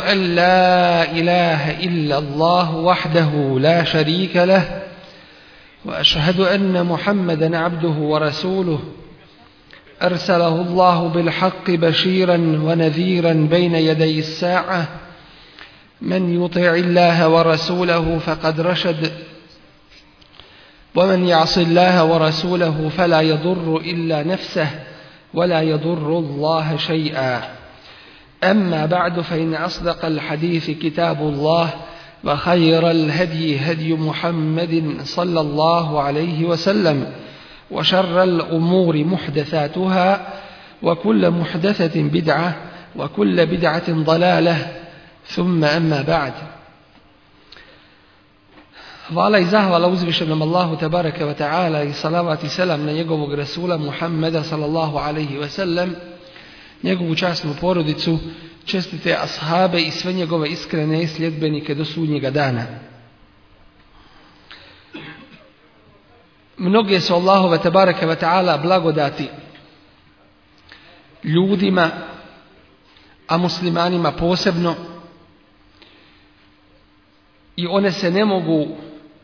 أن لا إله إلا الله وحده لا شريك له وأشهد أن محمدا عبده ورسوله أرسله الله بالحق بشيرا ونذيرا بين يدي الساعة من يطع الله ورسوله فقد رشد ومن يعص الله ورسوله فلا يضر إلا نفسه ولا يضر الله شيئا أما بعد فإن أصدق الحديث كتاب الله وخير الهدي هدي محمد صلى الله عليه وسلم وشر الأمور محدثاتها وكل محدثة بدعة وكل بدعة ضلالة ثم أما بعد Hvala i zahvala uzvišenom Allahu tabaraka wa ta'ala i salavat i selam na njegovog Rasula Muhammeda sallallahu alaihi wa sallam njegovu časnu porodicu, čestite ashabe i sve njegove iskrene sljedbenike do sudnjega dana. Mnoge su Allahove tabaraka wa ta'ala blagodati ljudima, a muslimanima posebno, i one se ne mogu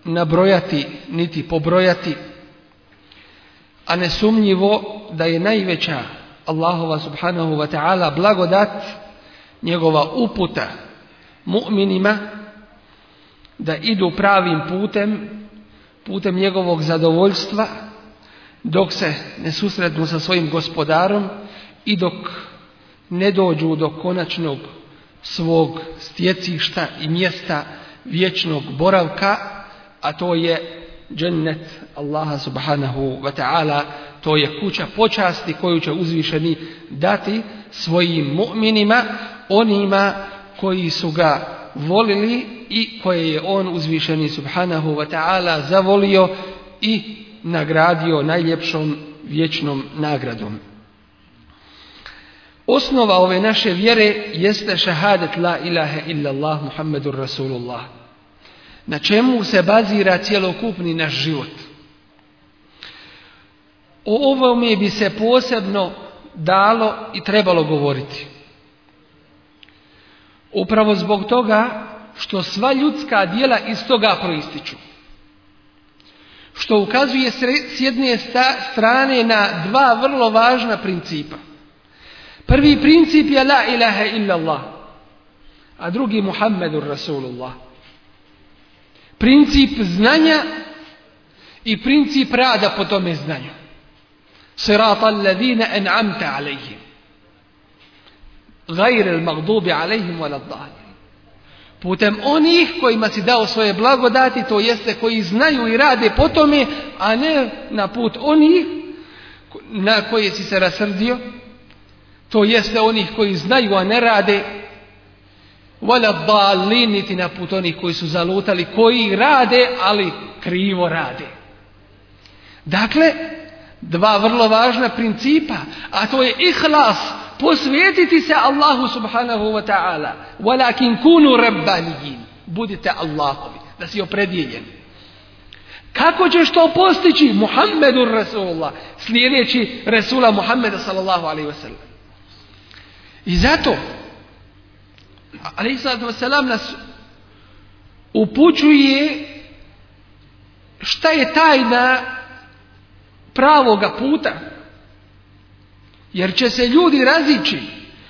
nabrojati niti pobrojati, a nesumnjivo da je najveća Allahova subhanahu wa ta'ala blagodat, njegova uputa mu'minima da idu pravim putem, putem njegovog zadovoljstva, dok se ne susretnu sa svojim gospodarom i dok ne dođu do konačnog svog stjecišta i mjesta vječnog boravka, a to je džennet Allaha subhanahu wa ta'ala, to je kuća počasti koju će uzvišeni dati svojim mu'minima, onima koji su ga volili i koje je on uzvišeni subhanahu wa ta'ala zavolio i nagradio najljepšom vječnom nagradom. Osnova ove naše vjere jeste šahadet la ilaha illallah Muhammedur Rasulullah na čemu se bazira cjelokupni naš život. O ovome bi se posebno dalo i trebalo govoriti. Upravo zbog toga što sva ljudska dijela iz toga proističu. Što ukazuje s jedne strane na dva vrlo važna principa. Prvi princip je la ilaha illallah, a drugi Muhammedur Rasulullah princip znanja i princip rada po tome znanju. Sirata alladhina en'amta alejhim. Gajre al magdubi alejhim Putem onih kojima si dao svoje blagodati, to jeste koji znaju i rade po tome, a ne na put onih na koje si se rasrdio, to jeste onih koji znaju, a ne rade, Vola baliniti na put onih koji su zalutali, koji rade, ali krivo rade. Dakle, dva vrlo važna principa, a to je ihlas, posvetiti se Allahu subhanahu wa ta'ala. Walakin kunu rabbanijin. Budite Allahovi, da si opredjeljeni. Kako ćeš to postići? Muhammedu Rasulullah. Slijedeći Resula Muhammeda sallallahu alaihi sallam. I zato ali nas upućuje šta je tajna pravoga puta. Jer će se ljudi razići,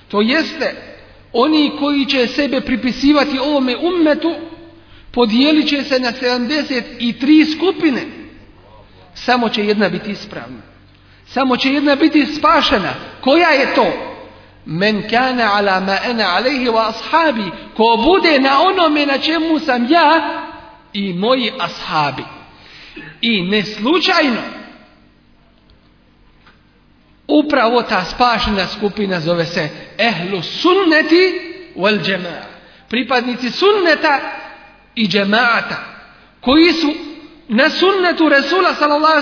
to jeste oni koji će sebe pripisivati ovome ummetu, podijelit će se na 73 skupine. Samo će jedna biti ispravna. Samo će jedna biti spašena. Koja je to? men kana ala ma ana alayhi wa ashabi, ko bude na onome na čemu sam ja i moji ashabi. I ne slučajno, upravo ta spašena skupina zove se ehlu sunneti wal jamaa Pripadnici sunneta i jama'ata koji su na sunnetu Resula sallallahu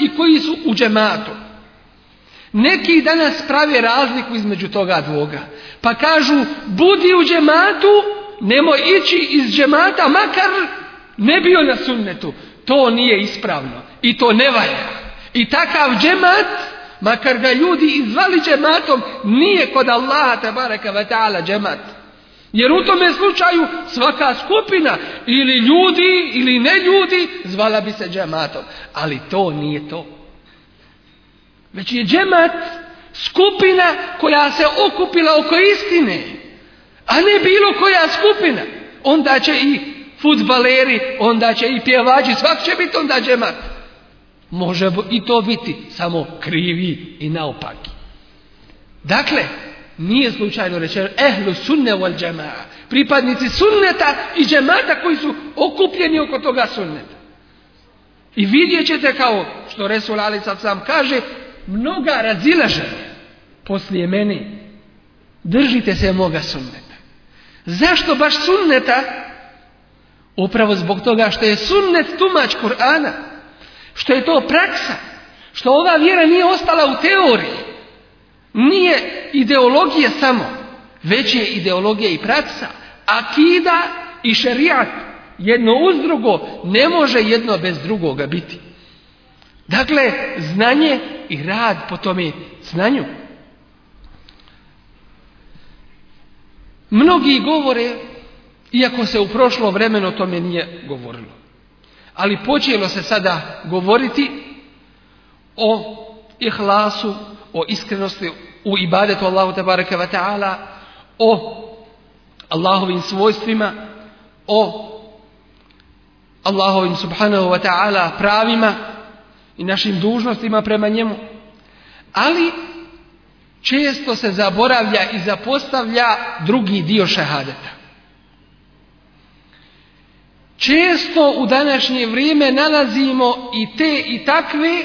i koji su u džematu. Neki danas prave razliku između toga dvoga. Pa kažu, budi u džematu, nemoj ići iz džemata, makar ne bio na sunnetu. To nije ispravno i to ne valja. I takav džemat, makar ga ljudi izvali džematom, nije kod Allaha tabaraka wa ta'ala džemat. Jer u tome slučaju svaka skupina ili ljudi ili ne ljudi zvala bi se džematom. Ali to nije to već znači, je džemat skupina koja se okupila oko istine, a ne bilo koja skupina. Onda će i futbaleri, onda će i pjevači, svak će biti onda džemat. Može i to biti, samo krivi i naopaki. Dakle, nije slučajno rečeno ehlu sunne wal džemaa. Pripadnici sunneta i džemata koji su okupljeni oko toga sunneta. I vidjet ćete kao što Resul sam kaže mnoga razilaženja poslije meni. Držite se moga sunneta. Zašto baš sunneta? Upravo zbog toga što je sunnet tumač Kur'ana. Što je to praksa. Što ova vjera nije ostala u teoriji. Nije ideologija samo. Već je ideologija i praksa. Akida i šerijat. Jedno uz drugo ne može jedno bez drugoga biti. Dakle, znanje i rad po tome znanju. Mnogi govore, iako se u prošlo vremeno o tome nije govorilo, ali počelo se sada govoriti o ihlasu, o iskrenosti u ibadetu Allahu tabaraka wa ta'ala, o Allahovim svojstvima, o Allahovim subhanahu wa ta'ala pravima, i našim dužnostima prema njemu. Ali često se zaboravlja i zapostavlja drugi dio šehadeta. Često u današnje vrijeme nalazimo i te i takve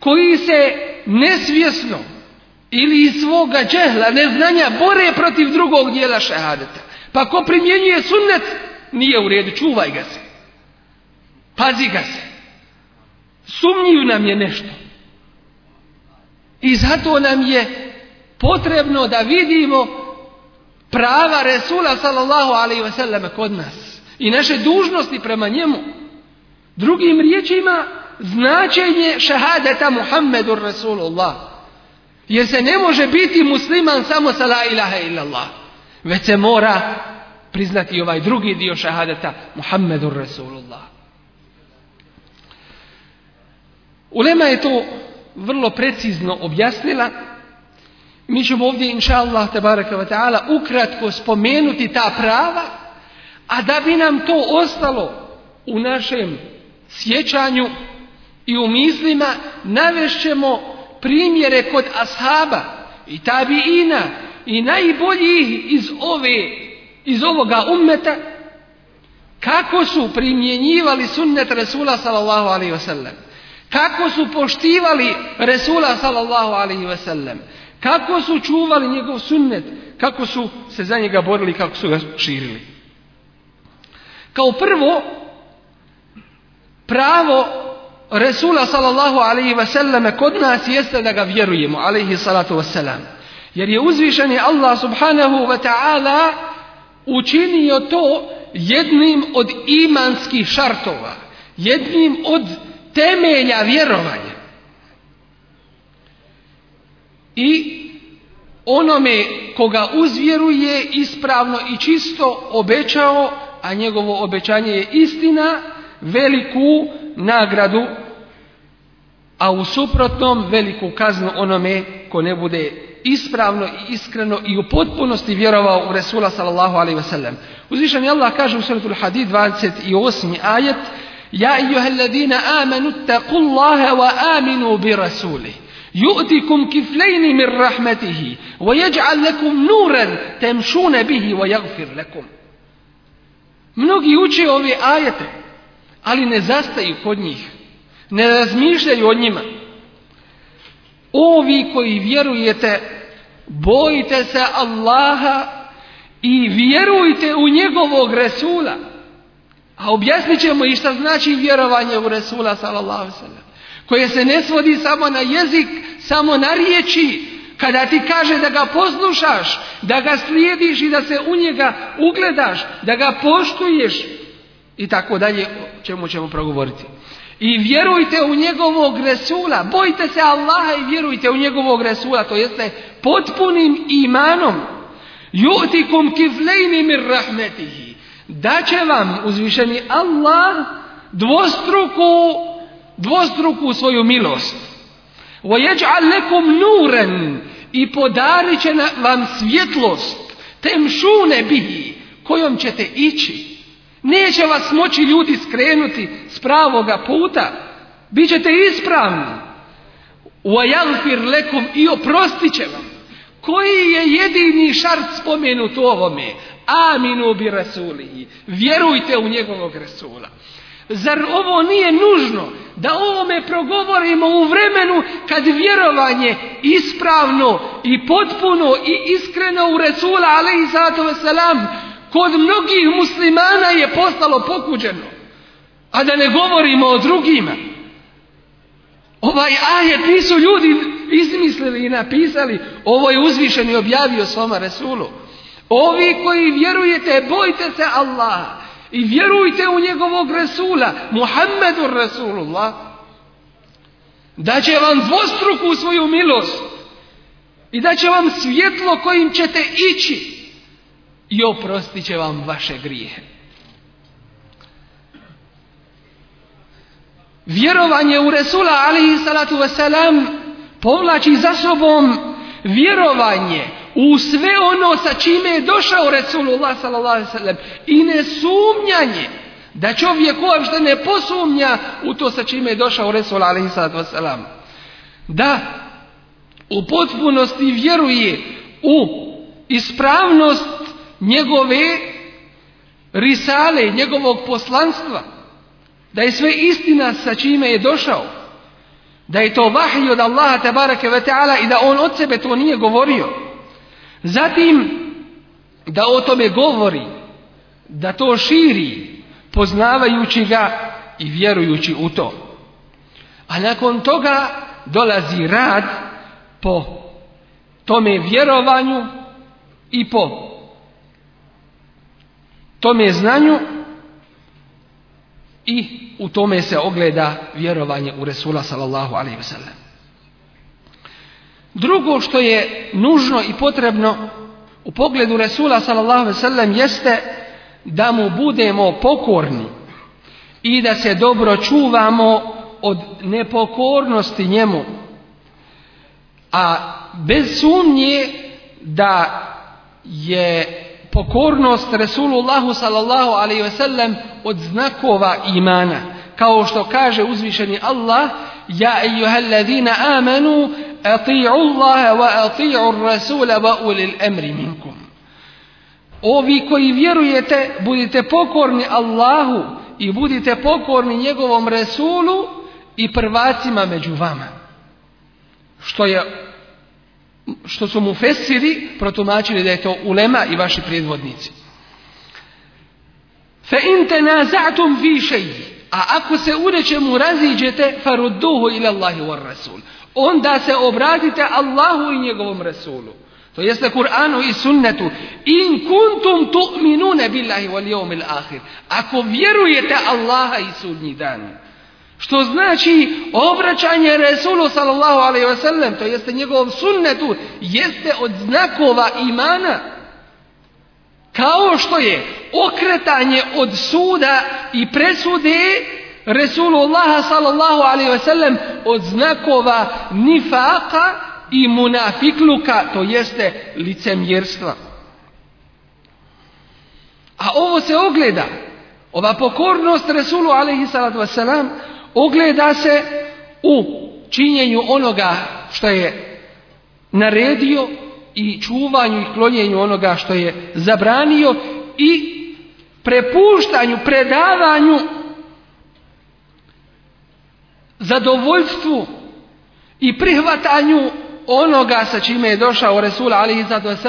koji se nesvjesno ili iz svoga džehla, neznanja, bore protiv drugog dijela šehadeta. Pa ko primjenjuje sunnet, nije u redu, čuvaj ga se. Pazi ga se. Sumnju nam je nešto. I zato nam je potrebno da vidimo prava Resula sallallahu alaihi wasallam kod nas i naše dužnosti prema njemu. Drugim riječima značenje šahadeta Muhammedu Rasulullah. Jer se ne može biti musliman samo sa la ilaha illallah. Već se mora priznati ovaj drugi dio šahadeta Muhammedu Rasulullah. Ulema je to vrlo precizno objasnila. Mi ćemo ovdje, inša Allah, ukratko spomenuti ta prava, a da bi nam to ostalo u našem sjećanju i u mislima, navešćemo primjere kod ashaba i tabiina i najboljih iz ove, iz ovoga ummeta, kako su primjenjivali sunnet Resula sallallahu alaihi kako su poštivali Resula sallallahu alaihi sellem, Kako su čuvali njegov sunnet. Kako su se za njega borili, kako su ga širili. Kao prvo, pravo Resula sallallahu alaihi wasallam kod nas jeste da ga vjerujemo, alaihi salatu sellem. Jer je uzvišeni Allah subhanahu wa ta'ala učinio to jednim od imanskih šartova, jednim od temelja vjerovanja. I onome koga uzvjeruje ispravno i čisto obećao, a njegovo obećanje je istina, veliku nagradu, a u suprotnom veliku kaznu onome ko ne bude ispravno i iskreno i u potpunosti vjerovao u Resula sallallahu alaihi sallam. Uzvišan je Allah kaže u suratul Hadid 28. ajet ja jolladina anuttta Allaha wa aminuubi rasule. Juti kum kifleni mir rahmehi, ojeđ kum nuren tem šbihi o jagfir lekom. Mnogi ući ovi ajete, ali ne zastaju kod njih. ne razmište o njima. Ovi koji vjerujete bojite se Allaha i vjerute u njegovog gre a objasnit ćemo i šta znači vjerovanje u Resula sallallahu sallam. Koje se ne svodi samo na jezik, samo na riječi. Kada ti kaže da ga poslušaš, da ga slijediš i da se u njega ugledaš, da ga poštuješ i tako dalje, o čemu ćemo progovoriti. I vjerujte u njegovog Resula, bojte se Allaha i vjerujte u njegovog Resula, to jeste potpunim imanom. Jutikum kiflejni mir rahmetih da će vam uzvišeni Allah dvostruku dvostruku svoju milost وَيَجْعَلْ لَكُمْ نُورًا i podarit će vam svjetlost tem šune bihi kojom ćete ići neće vas moći ljudi skrenuti s pravoga puta bit ćete ispravni وَيَغْفِرْ لَكُمْ i oprostit će vam koji je jedini šart spomenut u ovome Aminu bi rasulihi. Vjerujte u njegovog rasula. Zar ovo nije nužno da ovome progovorimo u vremenu kad vjerovanje ispravno i potpuno i iskreno u Resula alaihi selam kod mnogih muslimana je postalo pokuđeno. A da ne govorimo o drugima. Ovaj ajet nisu ljudi izmislili i napisali, ovo je uzvišen i objavio svoma Resulu. Ovi koji vjerujete, bojte se Allaha i vjerujte u njegovog Resula, Muhammedu Resulullah, da će vam dvostruku svoju milost i da će vam svjetlo kojim ćete ići i oprostit će vam vaše grijehe. Vjerovanje u Resula, ali i salatu wasalam, povlači za sobom vjerovanje u sve ono sa čime je došao Resulullah sallam i ne sumnjanje da čovjek uopšte ne posumnja u to sa čime je došao Resul sellem Da u potpunosti vjeruje u ispravnost njegove risale, njegovog poslanstva. Da je sve istina sa čime je došao. Da je to vahij od Allaha tabaraka ve ta'ala i da on od sebe to nije govorio Zatim, da o tome govori, da to širi, poznavajući ga i vjerujući u to. A nakon toga dolazi rad po tome vjerovanju i po tome znanju i u tome se ogleda vjerovanje u Resula sallallahu alaihi wasallam. Drugo što je nužno i potrebno u pogledu Resula sallallahu ve jeste da mu budemo pokorni i da se dobro čuvamo od nepokornosti njemu. A bez sumnje da je pokornost Resulullahu sallallahu alaihi sellem od znakova imana. Kao što kaže uzvišeni Allah, Ja ladhina amanu, Al Allaha wa Ovi koji vjerujete, budite pokorni Allahu i budite pokorni njegovom Resulu i prvacima među vama. Što su mu fesiri protumačili da je to ulema i vaši predvodnici. Fe in tenaza'tum fi a ako se u nečemu raziđete farudduhu ila Allahi war rasul Onda se obratite Allahu i njegovom Resulu. To jeste Kur'anu i sunnetu. In kuntum tu'minune billahi wal jomil ahir Ako vjerujete Allaha i sudnji dan. Što znači obraćanje Resulu sallallahu alaihi sallam, to jeste njegovom sunnetu, jeste od znakova imana. Kao što je okretanje od suda i presude Resulullaha sallallahu alaihi wasallam od znakova nifaka i munafikluka, to jeste licemjerstva. A ovo se ogleda, ova pokornost Resulu alaihi salatu wasalam, ogleda se u činjenju onoga što je naredio i čuvanju i klonjenju onoga što je zabranio i prepuštanju, predavanju zadovoljstvu i prihvatanju onoga sa čime je došao Resul a.s.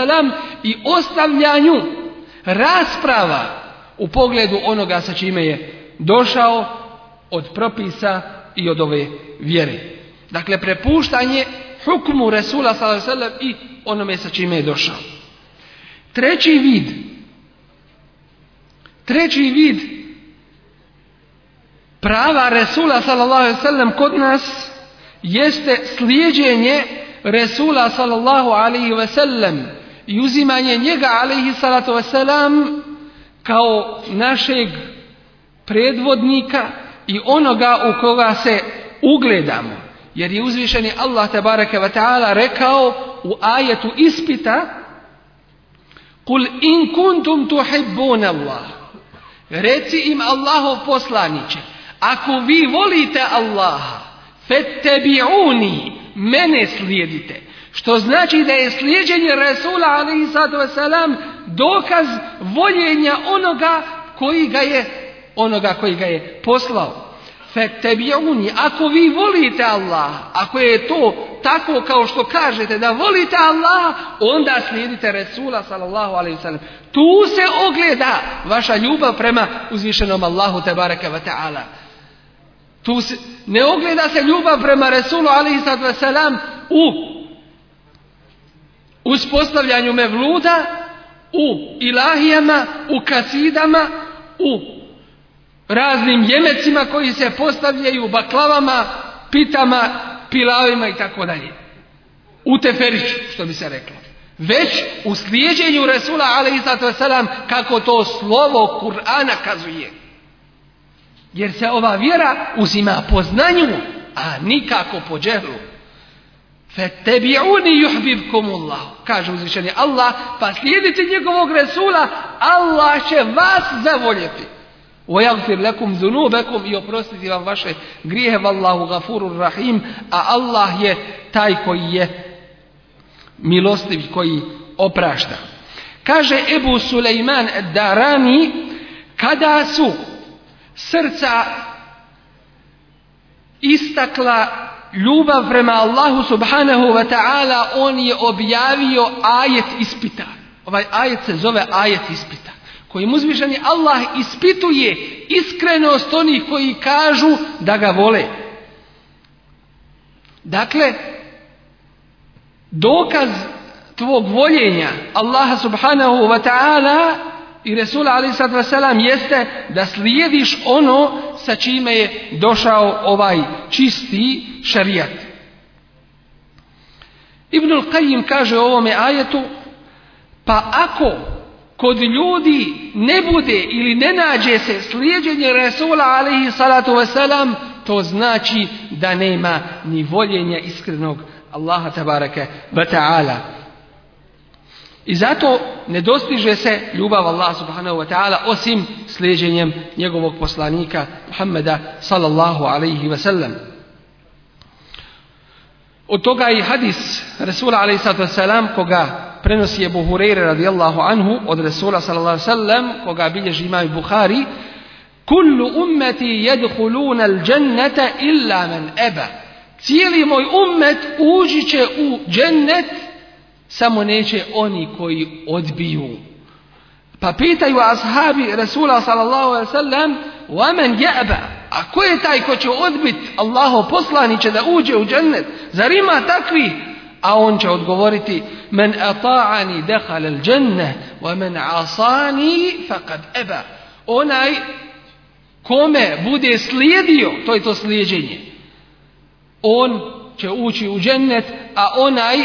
i ostavljanju rasprava u pogledu onoga sa čime je došao od propisa i od ove vjere. Dakle, prepuštanje hukmu Resula a.s. i onome sa čime je došao. Treći vid, treći vid prava Resula sallallahu kod nas jeste slijedjenje Resula sallallahu alaihi i uzimanje njega alaihi salatu kao našeg predvodnika i onoga u koga se ugledamo. Jer je uzvišeni Allah tabaraka wa ta'ala rekao u ajetu ispita Kul in kuntum tuhibbun Allah Reci im Allahov poslaniče ako vi volite Allaha, fettebi'uni, mene slijedite. Što znači da je slijedjenje Rasula a.s. dokaz voljenja onoga koji ga je onoga koji ga je poslao. Fettebi'uni, ako vi volite Allaha, ako je to tako kao što kažete da volite Allaha, onda slijedite Resula sallallahu alaihi wasallam. Tu se ogleda vaša ljubav prema uzvišenom Allahu te wa ta'ala. Tu se, ne ogleda se ljubav prema Resulu ali i selam u uspostavljanju mevluda, u ilahijama, u kasidama, u raznim jemecima koji se postavljaju, baklavama, pitama, pilavima i tako dalje. U teferiću, što bi se reklo. Već u slijeđenju Resula ali i kako to slovo Kur'ana kazuje. Jer se ova vjera uzima po znanju, a nikako po džehlu. Fetebi'uni juhbibkumullah. Kaže uzvišeni Allah, pa slijedite njegovog Resula, Allah će vas zavoljeti. وَيَغْفِرْ لَكُمْ ذُنُوبَكُمْ I oprostiti vam vaše grijehe, vallahu gafurur rahim, a Allah je taj koji je milostiv, koji oprašta. Kaže Ebu Suleiman Darani, kada su srca istakla ljubav prema Allahu subhanahu wa ta'ala, on je objavio ajet ispita. Ovaj ajet se zove ajet ispita. Kojim uzvišeni Allah ispituje iskrenost onih koji kažu da ga vole. Dakle, dokaz tvog voljenja Allaha subhanahu wa ta'ala i Resula ali sad veselam jeste da slijediš ono sa čime je došao ovaj čisti šarijat. Ibnul Qajim kaže o ovome ajetu, pa ako kod ljudi ne bude ili ne nađe se slijedjenje Resula alihi salatu wasalam, to znači da nema ni voljenja iskrenog Allaha tabaraka wa ta'ala. I zato ne dostiže se ljubav Allah subhanahu wa ta'ala osim slijeđenjem njegovog poslanika Muhammeda sallallahu alaihi wa sallam. Od toga je hadis Resula alaihi wasalam koga prenosi je Buhureyre radijallahu anhu od Resula sallallahu sallam koga bilježi imaju Bukhari Kullu ummeti jedhuluna al illa men eba. Cijeli moj ummet uđi će u džennet samo neće oni koji odbiju. Pa pitaju ashabi Rasula sallallahu alaihi sallam وَمَنْ A ko je taj ko će odbit Allaho će da uđe u džennet? Zar ima takvi? A on će odgovoriti Men ata'ani dehal al dženne Wa asani faqad eba Onaj kome bude slijedio To je to slijedjenje On će ući u džennet A onaj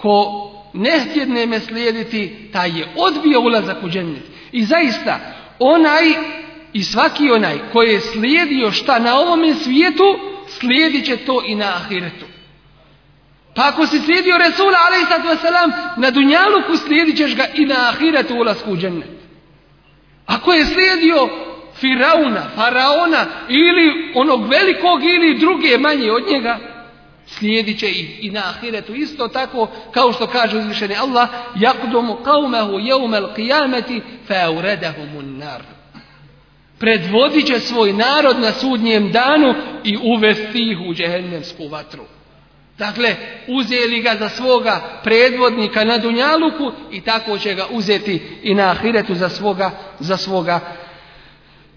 ko ne me slijediti, taj je odbio ulazak u džennet. I zaista, onaj i svaki onaj koji je slijedio šta na ovome svijetu, slijedit će to i na ahiretu. Pa ako si slijedio Resula vasalam, na Dunjaluku slijedit ćeš ga i na ahiretu ulazku u džennet. Ako je slijedio Firauna, Faraona ili onog velikog ili druge manje od njega, Slijedit će ih i na ahiretu isto tako kao što kaže uzvišeni Allah jakdomu qaumahu yawmal qiyamati u nar. Predvodit će svoj narod na sudnjem danu i uvesti ih u džehennemsku vatru. Dakle, uzeli ga za svoga predvodnika na Dunjaluku i tako će ga uzeti i na Ahiretu za svoga, za svoga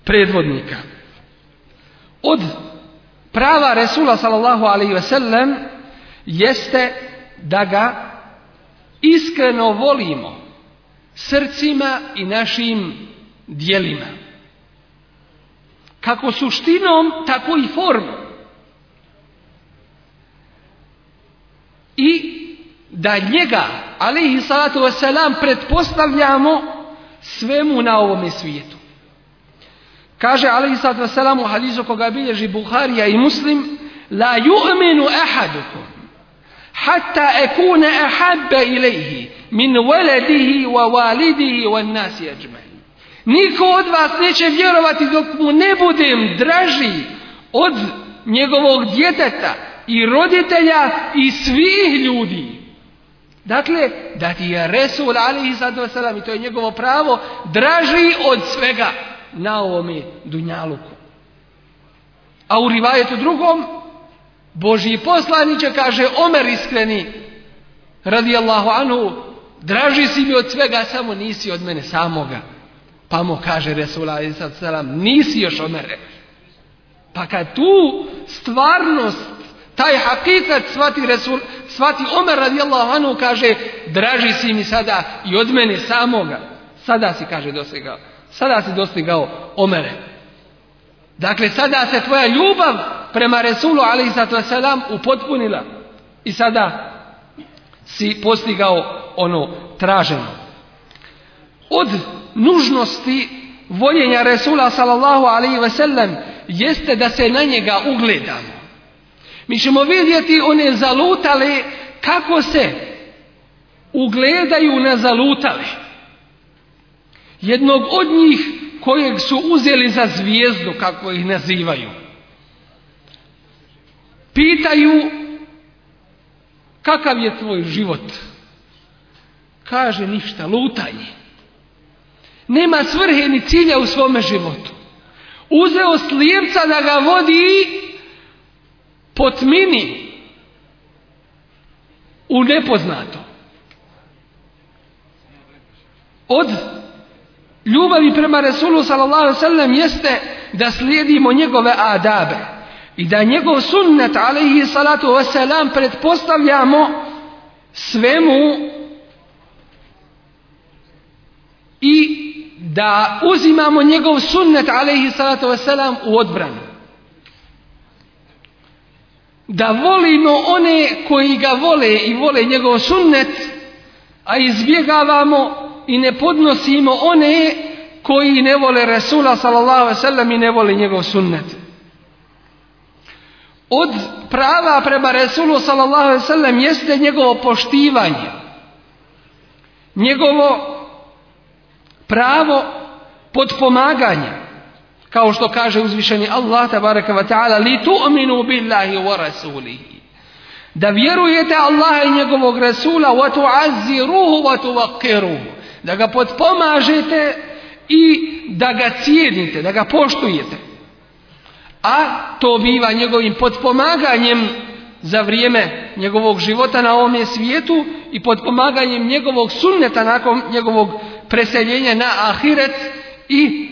predvodnika. Od prava Resula sallallahu alaihi sellem jeste da ga iskreno volimo srcima i našim dijelima. Kako suštinom, tako i formom. I da njega, alaihi salatu wasalam, pretpostavljamo svemu na ovome svijetu. Kaže Ali sallatu selam u hadisu koga bilježi Buharija i Muslim La yu'minu ahadukum hatta akuna ahabba ilayhi min waladihi wa walidihi wa nas ajmain. Niko od vas neće vjerovati dok mu ne budem draži od njegovog djeteta i roditelja i svih ljudi. Dakle, da ti je Resul alaihi i to je njegovo pravo, draži od svega na ovome dunjaluku. A u rivajetu drugom, Božji poslaniće kaže Omer iskreni, radi Allahu anu, draži si mi od svega, samo nisi od mene samoga. Pa mu kaže Resul A.S., nisi još Omere. Pa kad tu stvarnost, taj hakikat svati, Resul, svati Omer radijallahu anhu kaže, draži si mi sada i od mene samoga. Sada si, kaže, dosegao. Sada si dostigao omere. Dakle, sada se tvoja ljubav prema Resulu ali selam upotpunila. I sada si postigao ono traženo. Od nužnosti voljenja Resula sallallahu alaihi sellem jeste da se na njega ugledamo. Mi ćemo vidjeti one zalutale kako se ugledaju na zalutale. Jednog od njih kojeg su uzeli za zvijezdu, kako ih nazivaju. Pitaju kakav je tvoj život? Kaže ništa, lutanje. Nema svrhe ni cilja u svome životu. Uzeo slijepca da ga vodi po tmini u nepoznato. Od ljubavi prema Resulu sallallahu sallam jeste da slijedimo njegove adabe i da njegov sunnet alaihi salatu wasalam pretpostavljamo svemu i da uzimamo njegov sunnet alaihi salatu wasalam u odbranu da volimo one koji ga vole i vole njegov sunnet a izbjegavamo i ne podnosimo one koji ne vole Resula sallallahu i ne vole njegov sunnet. Od prava prema Resulu sallallahu jeste njegovo poštivanje. Njegovo pravo potpomaganja kao što kaže uzvišeni Allah tabaraka wa ta'ala li tu'minu billahi wa rasulihi da vjerujete Allah i njegovog Rasula wa tu'aziruhu wa tuvakiruhu da ga potpomažete i da ga cijenite, da ga poštujete. A to biva njegovim potpomaganjem za vrijeme njegovog života na ovome svijetu i potpomaganjem njegovog sunneta nakon njegovog preseljenja na ahiret i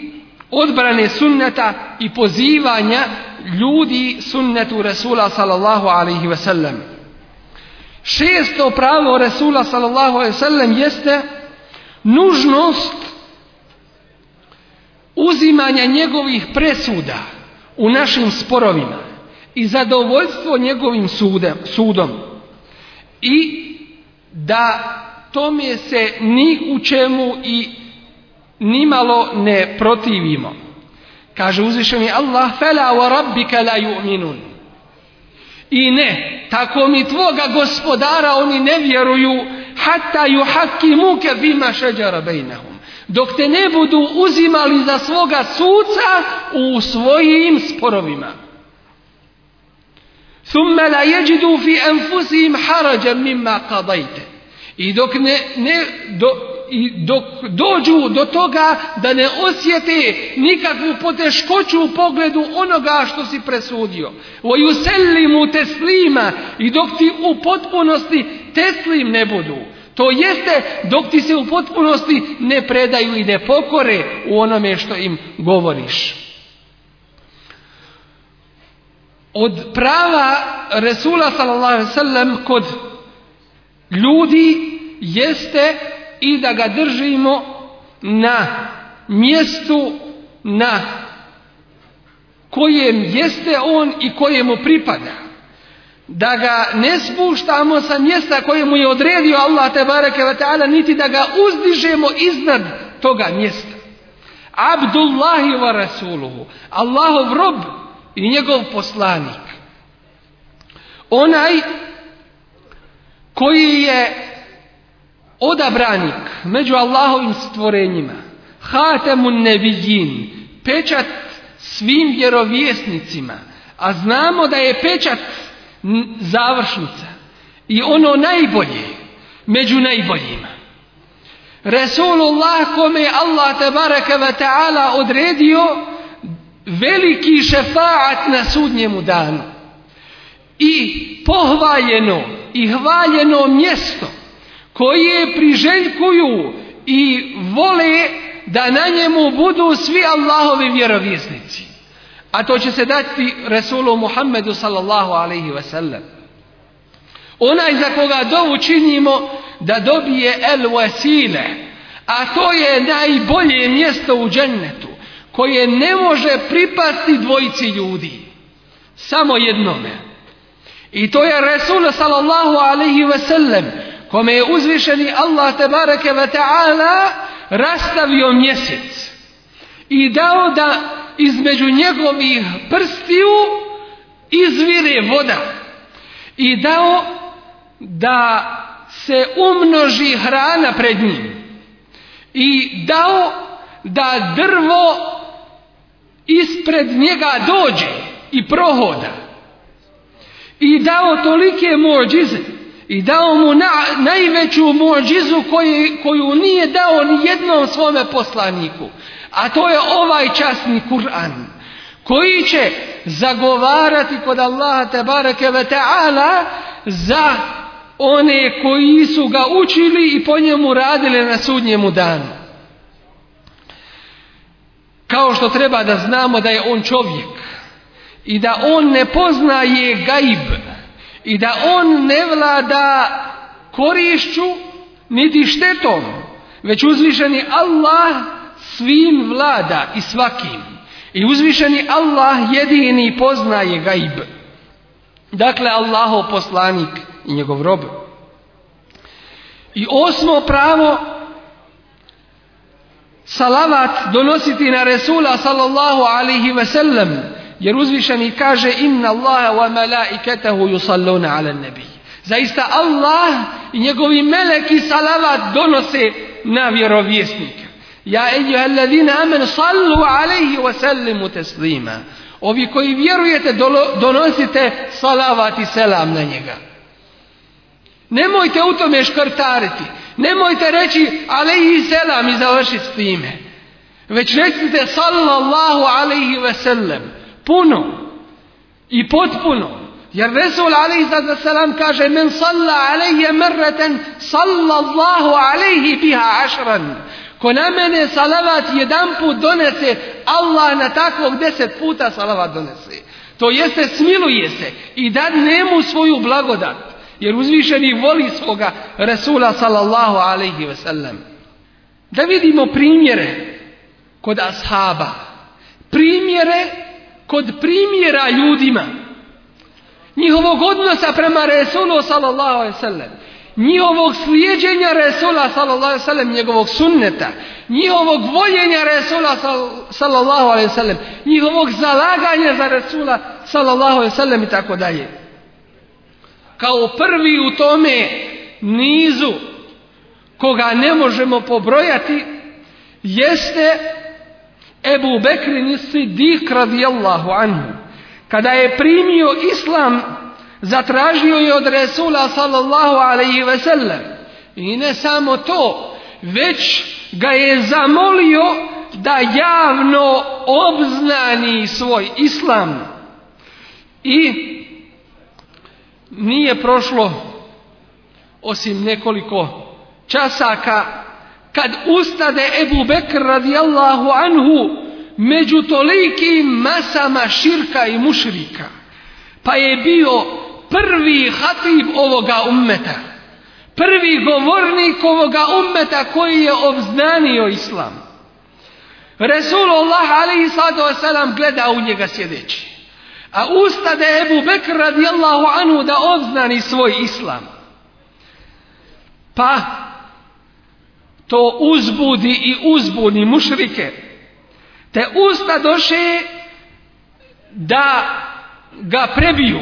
odbrane sunneta i pozivanja ljudi sunnetu Resula sallallahu alaihi sellem. Šesto pravo Resula sallallahu alaihi sellem jeste nužnost uzimanja njegovih presuda u našim sporovima i zadovoljstvo njegovim sudem, sudom i da tome se ni u čemu i nimalo ne protivimo. Kaže uzvišeni Allah, fela wa rabbika la i ne, tako mi tvoga gospodara oni ne vjeruju, hatta ju haki muke bima šeđara bejnehum. Dok te ne budu uzimali za svoga suca u svojim sporovima. Thumme la jeđidu fi enfusim harađan mimma kadajte. i dok ne, ne do, i dok dođu do toga da ne osjete nikakvu poteškoću u pogledu onoga što si presudio. O te teslima i dok ti u potpunosti teslim ne budu. To jeste dok ti se u potpunosti ne predaju i ne pokore u onome što im govoriš. Od prava Resula sallallahu kod ljudi jeste i da ga držimo na mjestu na kojem jeste on i kojemu pripada. Da ga ne spuštamo sa mjesta kojemu je odredio Allah te bareke ta'ala, niti da ga uzdižemo iznad toga mjesta. Abdullahi wa rasuluhu, Allahov rob i njegov poslanik. Onaj koji je odabranik među Allahovim stvorenjima, hatemun nebijin, pečat svim vjerovjesnicima, a znamo da je pečat završnica i ono najbolje među najboljima. Resulullah kome je Allah tabaraka wa ta'ala odredio veliki šefaat na sudnjemu danu i pohvaljeno i hvaljeno mjesto koje priželjkuju i vole da na njemu budu svi Allahovi vjerovjesnici. A to će se dati Resulu Muhammedu sallallahu alaihi sellem. Onaj za koga dovu činimo da dobije el wasile, a to je najbolje mjesto u džennetu koje ne može pripasti dvojici ljudi. Samo jednome. I to je Resul sallallahu alaihi sellem kome je uzvišeni Allah te ve ta'ala rastavio mjesec i dao da između njegovih prstiju izvire voda i dao da se umnoži hrana pred njim i dao da drvo ispred njega dođe i prohoda i dao tolike mođize i dao mu najveću muđizu koju, koju nije dao ni jednom svome poslaniku. A to je ovaj časni Kur'an koji će zagovarati kod Allaha bareke ve ta'ala za one koji su ga učili i po njemu radili na sudnjemu danu. Kao što treba da znamo da je on čovjek i da on ne poznaje gaib, i da on ne vlada korišću niti štetom, već uzvišeni Allah svim vlada i svakim. I uzvišeni Allah jedini poznaje gaib. Dakle, Allahov poslanik i njegov rob. I osmo pravo salavat donositi na Resula sallallahu alihi veselem jer uzvišeni kaže inna Allaha wa malaikatahu yusalluna ala nabi. Zaista Allah i njegovi meleki salavat donose na vjerovjesnika. Ja alladine amen sallu alaihi wa sallimu teslima. Ovi koji vjerujete donosite salavat i selam na njega. Nemojte u tome škrtariti. Nemojte reći alaihi selam i završiti s time. Već recite sallallahu alaihi wa sallam puno i potpuno. Jer Resul alaihi salam kaže men salla alaihi merreten sallallahu alaihi biha ašran. Ko na mene salavat jedan put donese, Allah na takvog deset puta salavat donese. To jeste smiluje se i da nemu svoju blagodat. Jer uzvišeni voli svoga Resula sallallahu alaihi sellem. Da vidimo primjere kod ashaba. Primjere ...od primjera ljudima njihovog odnosa prema Resulu sallallahu alaihi sallam njihovog slijeđenja Resula sallallahu alaihi sallam njegovog sunneta njihovog voljenja Resula sallallahu alaihi sallam njihovog zalaganja za Resula sallallahu alaihi sallam i tako dalje kao prvi u tome nizu koga ne možemo pobrojati jeste Ebu Bekrin dik radijallahu anhu, kada je primio islam, zatražio je od Resula sallallahu alaihi sellem I ne samo to, već ga je zamolio da javno obznani svoj islam. I nije prošlo osim nekoliko časaka kad ustade Ebu Bekr radijallahu anhu među tolikim masama širka i mušrika, pa je bio prvi hatib ovoga ummeta, prvi govornik ovoga ummeta koji je obznanio islam. Resulullah alaihi sallatu wasalam gleda u njega sjedeći. A ustade Ebu Bekr radijallahu anhu da obznani svoj islam. Pa to uzbudi i uzbuni mušrike, te usta doše da ga prebiju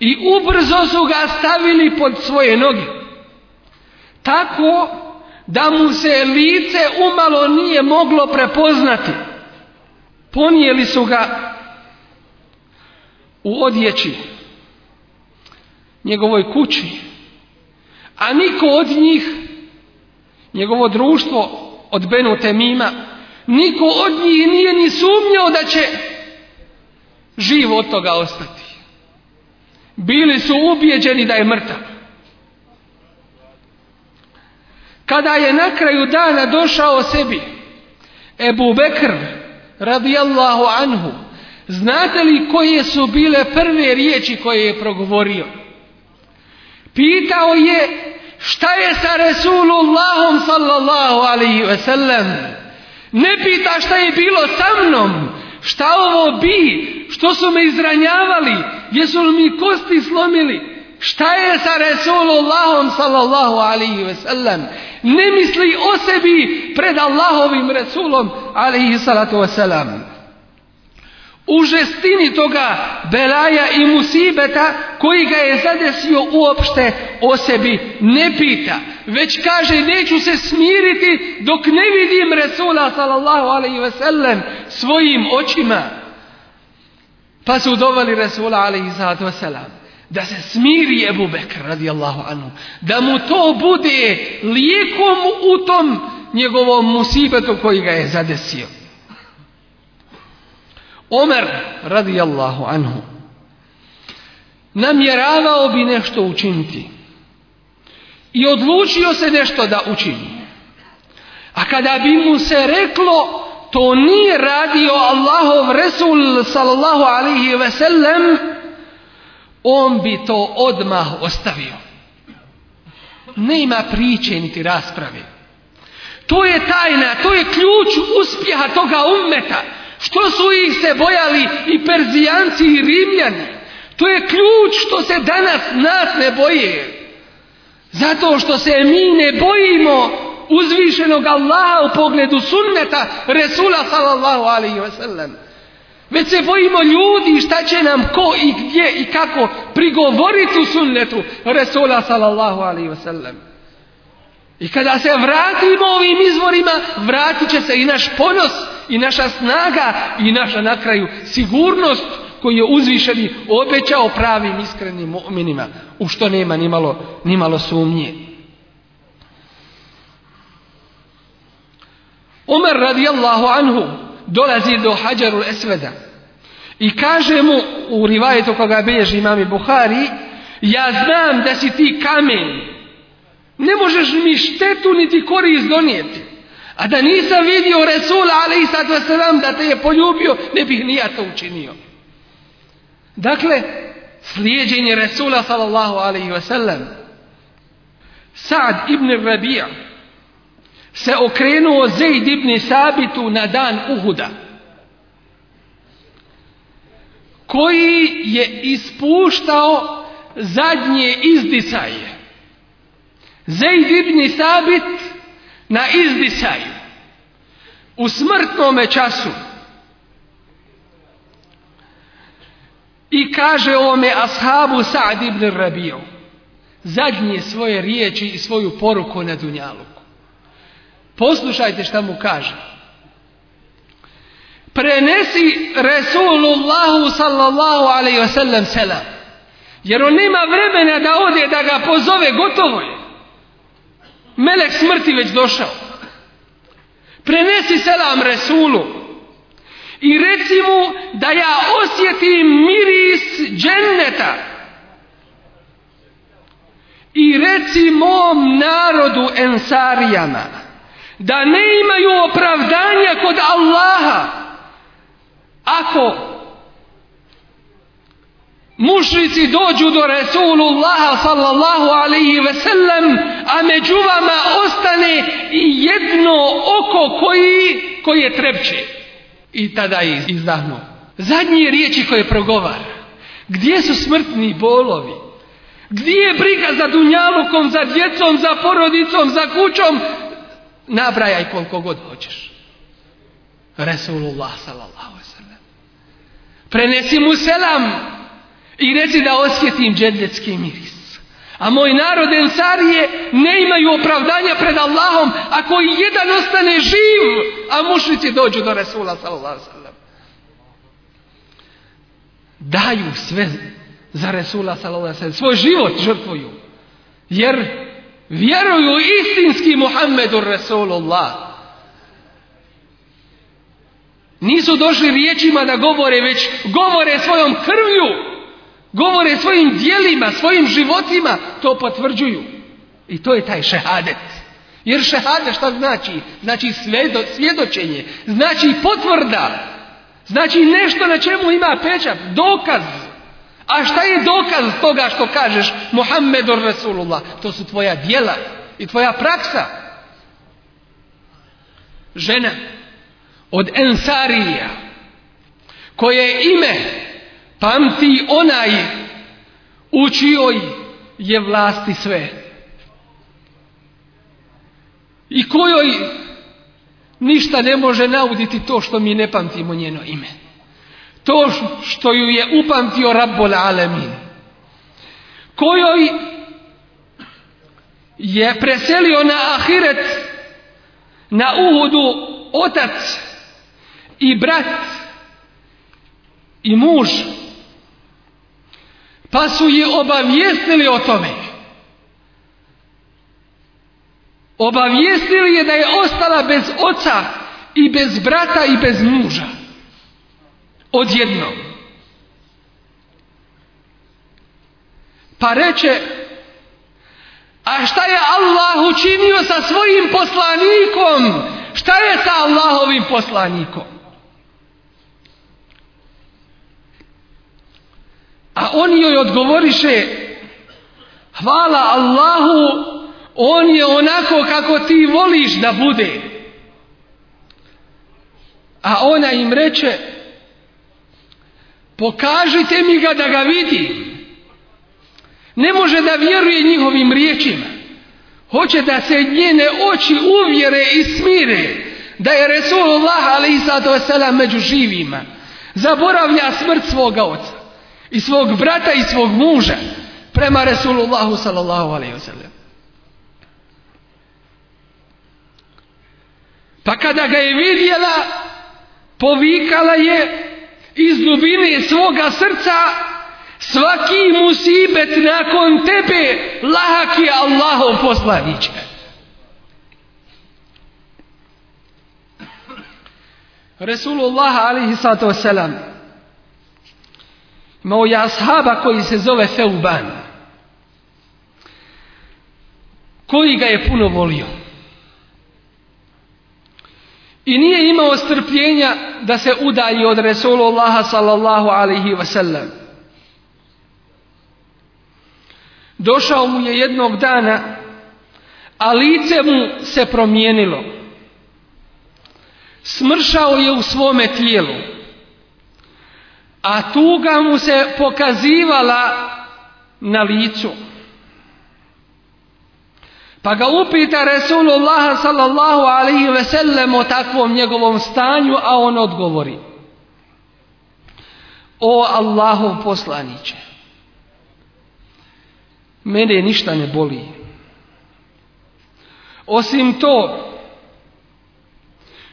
i ubrzo su ga stavili pod svoje noge, tako da mu se lice umalo nije moglo prepoznati. Ponijeli su ga u odjeći, njegovoj kući, a niko od njih njegovo društvo od Benu Temima, niko od njih nije ni sumnjao da će živ od toga ostati. Bili su ubijeđeni da je mrtav. Kada je na kraju dana došao sebi Ebu Bekr radijallahu anhu, znate li koje su bile prve riječi koje je progovorio? Pitao je šta je sa Resulullahom sallallahu alaihi ve sellem. Ne pita šta je bilo sa mnom, šta ovo bi, što su me izranjavali, jesu li mi kosti slomili, šta je sa Resulullahom sallallahu alaihi ve sellem. Ne misli o sebi pred Allahovim Resulom alaihi salatu ve u žestini toga belaja i musibeta koji ga je zadesio uopšte o sebi ne pita, već kaže neću se smiriti dok ne vidim Resula sallallahu alaihi ve sellem svojim očima. Pa su dovali Resula alaihi sallatu da se smiri Ebu Bekr radijallahu da mu to bude lijekom u tom njegovom musibetu koji ga je zadesio. Omer Allahu anhu namjeravao bi nešto učiniti i odlučio se nešto da učini. A kada bi mu se reklo to nije radio Allahov Resul sallallahu alihi ve sellem, on bi to odmah ostavio. Nema priče niti rasprave. To je tajna, to je ključ uspjeha toga ummeta. Što su ih se bojali i Perzijanci i Rimljani? To je ključ što se danas nas ne boje. Zato što se mi ne bojimo uzvišenog Allaha u pogledu sunneta Resula sallallahu alaihi wasallam. Već se bojimo ljudi šta će nam ko i gdje i kako prigovoriti u sunnetu Resula sallallahu alaihi wasallam. I kada se vratimo ovim izvorima, vratit će se i naš ponos, i naša snaga, i naša na kraju sigurnost koji je uzvišeni obećao pravim iskrenim mu'minima, u što nema nimalo, malo sumnje. Umar radijallahu anhu dolazi do hađaru Esveda i kaže mu u rivajetu koga bilježi imami Buhari ja znam da si ti kamen ne možeš mi štetu niti korist donijeti. A da nisam vidio Resula, ali i sad da te je poljubio, ne bih ni ja to učinio. Dakle, slijedjenje Resula sallallahu alaihi sellem, Sad ibn Rabija se okrenuo Zaid ibn Sabitu na dan Uhuda koji je ispuštao zadnje izdisaje Zaid ibn Sabit na izbisaju u smrtnome času i kaže ovome ashabu Sa'd ibn Rabiju zadnje svoje riječi i svoju poruku na Dunjaluku. Poslušajte šta mu kaže. Prenesi Resulullahu sallallahu alaihi wasallam selam. Jer on nema vremena da ode da ga pozove, gotovo je. Melek smrti već došao. Prenesi selam Resulu i reci mu da ja osjetim miris dženneta. I reci mom narodu ensarijama da ne imaju opravdanja kod Allaha ako mušrici dođu do Resulullaha sallallahu alaihi ve sellem, a među vama ostane jedno oko koji, je trepće. I tada ih izdahnu. Zadnje riječi koje progovara. Gdje su smrtni bolovi? Gdje je briga za dunjalukom, za djecom, za porodicom, za kućom? Nabrajaj koliko god hoćeš. Resulullah sallallahu alaihi ve sellem. Prenesi mu selam i reci da osjetim džendetski miris. A moj narod Ensarije ne imaju opravdanja pred Allahom ako i jedan ostane živ, a mušnici dođu do Resula sallallahu Daju sve za Resula sallallahu Svoj život žrtvuju. Jer vjeruju istinski Muhammedu Resulullah. Nisu došli riječima da govore, već govore svojom krvlju. Govore svojim dijelima, svojim životima, to potvrđuju. I to je taj šehadet. Jer šehade šta znači? Znači svjedočenje, znači potvrda, znači nešto na čemu ima pečat, dokaz. A šta je dokaz toga što kažeš Muhammedur Rasulullah? To su tvoja dijela i tvoja praksa. Žena od Ensarija koje je ime Pamti onaj u čijoj je vlasti sve. I kojoj ništa ne može nauditi to što mi ne pamtimo njeno ime. To što ju je upamtio Rabbol Alemin. Kojoj je preselio na Ahiret, na Uhudu, otac i brat i muž pa su je obavijestili o tome. Obavijestili je da je ostala bez oca i bez brata i bez muža. Odjedno. Pa reče, a šta je Allah učinio sa svojim poslanikom? Šta je sa Allahovim poslanikom? A oni joj odgovoriše, hvala Allahu, on je onako kako ti voliš da bude. A ona im reče, pokažite mi ga da ga vidi Ne može da vjeruje njihovim riječima. Hoće da se njene oči uvjere i smire da je Resulullah ali i među živima. Zaboravlja smrt svoga oca i svog brata i svog muža prema Resulullahu sallallahu alaihi wasallam. Pa kada ga je vidjela, povikala je iz dubine svoga srca svaki musibet nakon tebe lahak je Allahov poslaniće. Resulullah alaihi sallatu wasallam moja ashaba koji se zove Feuban. Koji ga je puno volio. I nije imao strpljenja da se udalji od Allaha sallallahu alaihi wasallam. Došao mu je jednog dana, a lice mu se promijenilo. Smršao je u svome tijelu a tuga mu se pokazivala na licu. Pa ga upita Resulullah sallallahu alaihi ve sellem o takvom njegovom stanju, a on odgovori. O Allahov poslaniće, mene ništa ne boli. Osim to,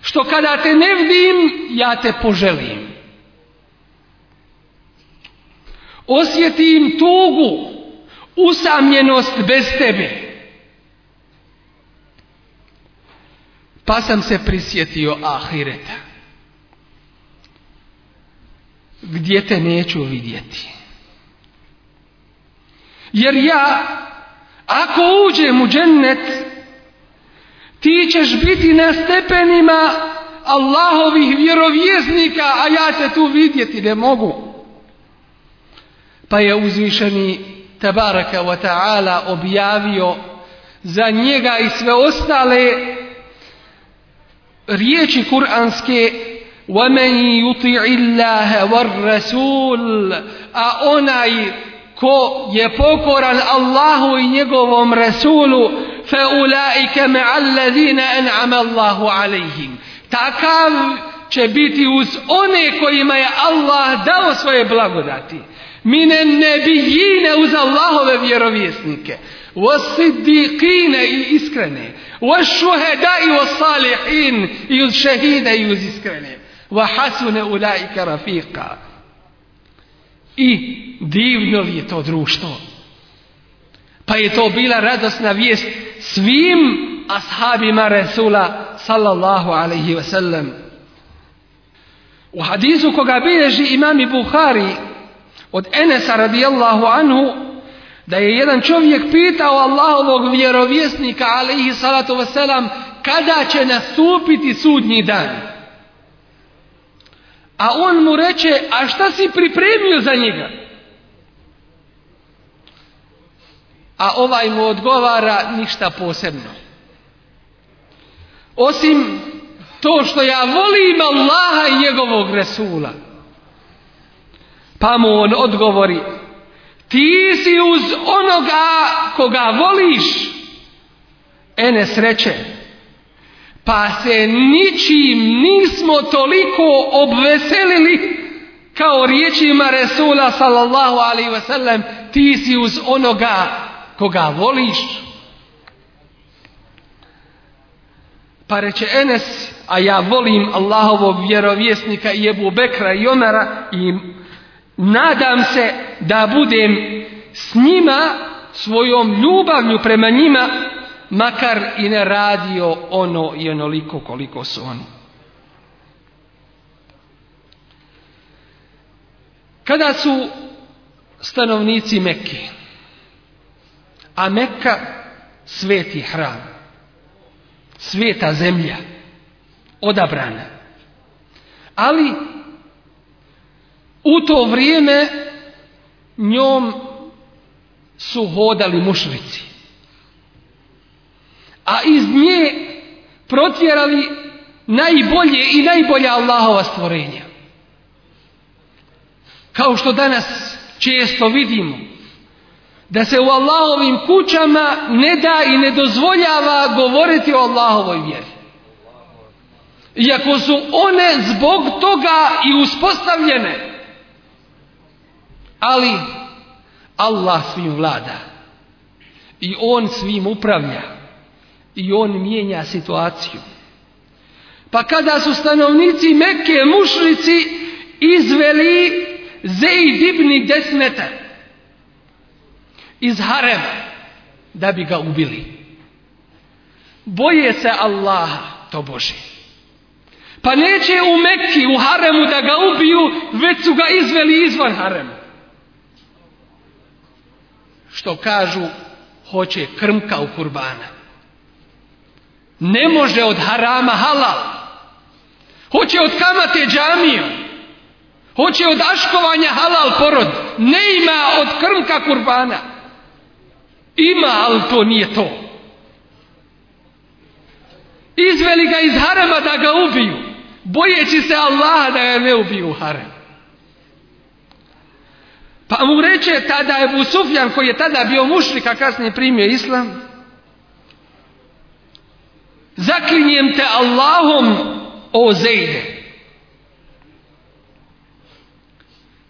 što kada te ne vidim, ja te poželim. Osjetim tugu, usamljenost bez tebe. Pa sam se prisjetio ahireta. Gdje te neću vidjeti. Jer ja, ako uđem u džennet, ti ćeš biti na stepenima Allahovih vjerovjeznika, a ja te tu vidjeti ne mogu. Pa je uzvišeni Tabaraka wa ta'ala objavio za njega i sve ostale riječi kuranske وَمَنْ يُطِعِ اللَّهَ وَالرَّسُولَ A onaj ko je pokoran Allahu i njegovom Rasulu فَأُولَٰئِكَ مَعَ الَّذِينَ أَنْعَمَ اللَّهُ عَلَيْهِمْ Takav će biti uz one kojima je Allah dao svoje blagodati mine nebijine uz Allahove vjerovjesnike wasiddiqine i iskrene šuhada i salihin. i uz šehide i uz iskrene hasune ulaika rafika. i divno je to društvo pa je to bila radosna vijest svim ashabima Resula sallallahu alaihi wasallam u hadisu koga bilježi imami Bukhari od Enesa radijallahu anhu da je jedan čovjek pitao Allahovog vjerovjesnika alaihi salatu wasalam kada će nastupiti sudnji dan a on mu reče a šta si pripremio za njega a ovaj mu odgovara ništa posebno osim to što ja volim Allaha i njegovog Resula pa mu on odgovori, ti si uz onoga koga voliš, ene sreće, pa se ničim nismo toliko obveselili kao riječima Resula sallallahu alaihi wasallam, ti si uz onoga koga voliš. Pa reče Enes, a ja volim Allahovog vjerovjesnika i Ebu Bekra i Omara i nadam se da budem s njima svojom ljubavlju prema njima makar i ne radio ono i onoliko koliko su oni. Kada su stanovnici Mekke, a Mekka sveti hram, sveta zemlja, odabrana, ali u to vrijeme njom su hodali mušrici. A iz nje protjerali najbolje i najbolja Allahova stvorenja. Kao što danas često vidimo da se u Allahovim kućama ne da i ne dozvoljava govoriti o Allahovoj vjeri. Iako su one zbog toga i uspostavljene ali Allah svim vlada. I on svim upravlja. I on mijenja situaciju. Pa kada su stanovnici Mekke mušnici izveli Zeid dibni Desmeta iz Harema da bi ga ubili. Boje se Allaha, to Bože. Pa neće u Mekki, u Haremu da ga ubiju, već su ga izveli izvan Harema što kažu hoće krmka u kurbana. Ne može od harama halal. Hoće od kamate džamiju. Hoće od aškovanja halal porod. Ne ima od krmka kurbana. Ima, ali to nije to. Izveli ga iz harama da ga ubiju. Bojeći se Allaha da ga ne ubiju u pa mu reče tada Ebu Sufjan koji je tada bio mušlik, a kasnije primio islam. Zaklinjem te Allahom o Zejde.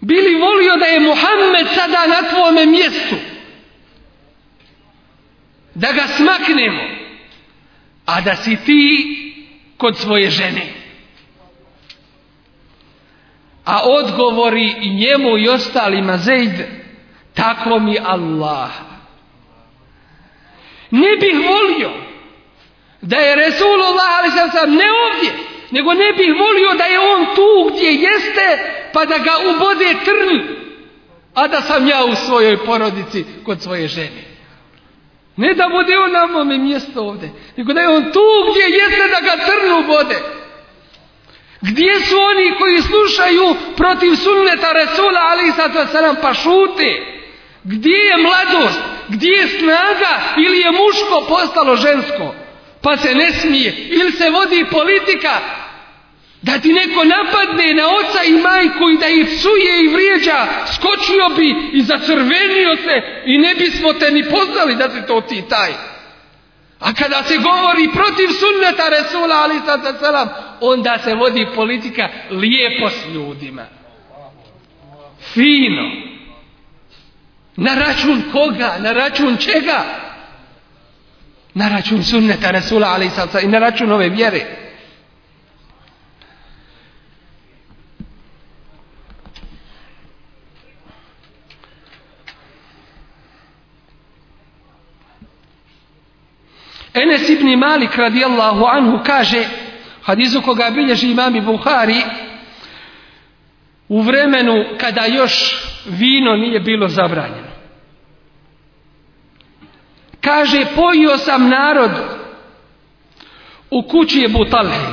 Bili volio da je Muhammed sada na tvome mjestu. Da ga smaknemo. A da si ti kod svoje žene a odgovori i njemu i ostalima Zaid tako mi Allah. Ne bih volio da je Resulullah, ali sam sam ne ovdje, nego ne bih volio da je on tu gdje jeste, pa da ga ubode trn, a da sam ja u svojoj porodici kod svoje žene. Ne da bude on na mome mjesto ovdje, nego da je on tu gdje jeste da ga trnu ubode gdje su oni koji slušaju protiv sunneta Resula ali i pa šute? Gdje je mladost? Gdje je snaga? Ili je muško postalo žensko? Pa se ne smije. Ili se vodi politika da ti neko napadne na oca i majku i da ih psuje i vrijeđa, skočio bi i zacrvenio se i ne bismo te ni poznali da si to ti taj. A kada se govori protiv sunneta Resula ali onda se vodi politika lijepo s ljudima. Fino. Na račun koga? Na račun čega? Na račun sunneta Resula ali i na račun ove vjere. ibn Malik radijallahu anhu kaže, hadizu koga bilježi imami Buhari, u vremenu kada još vino nije bilo zabranjeno. Kaže, pojio sam narod u kući je Butalhe.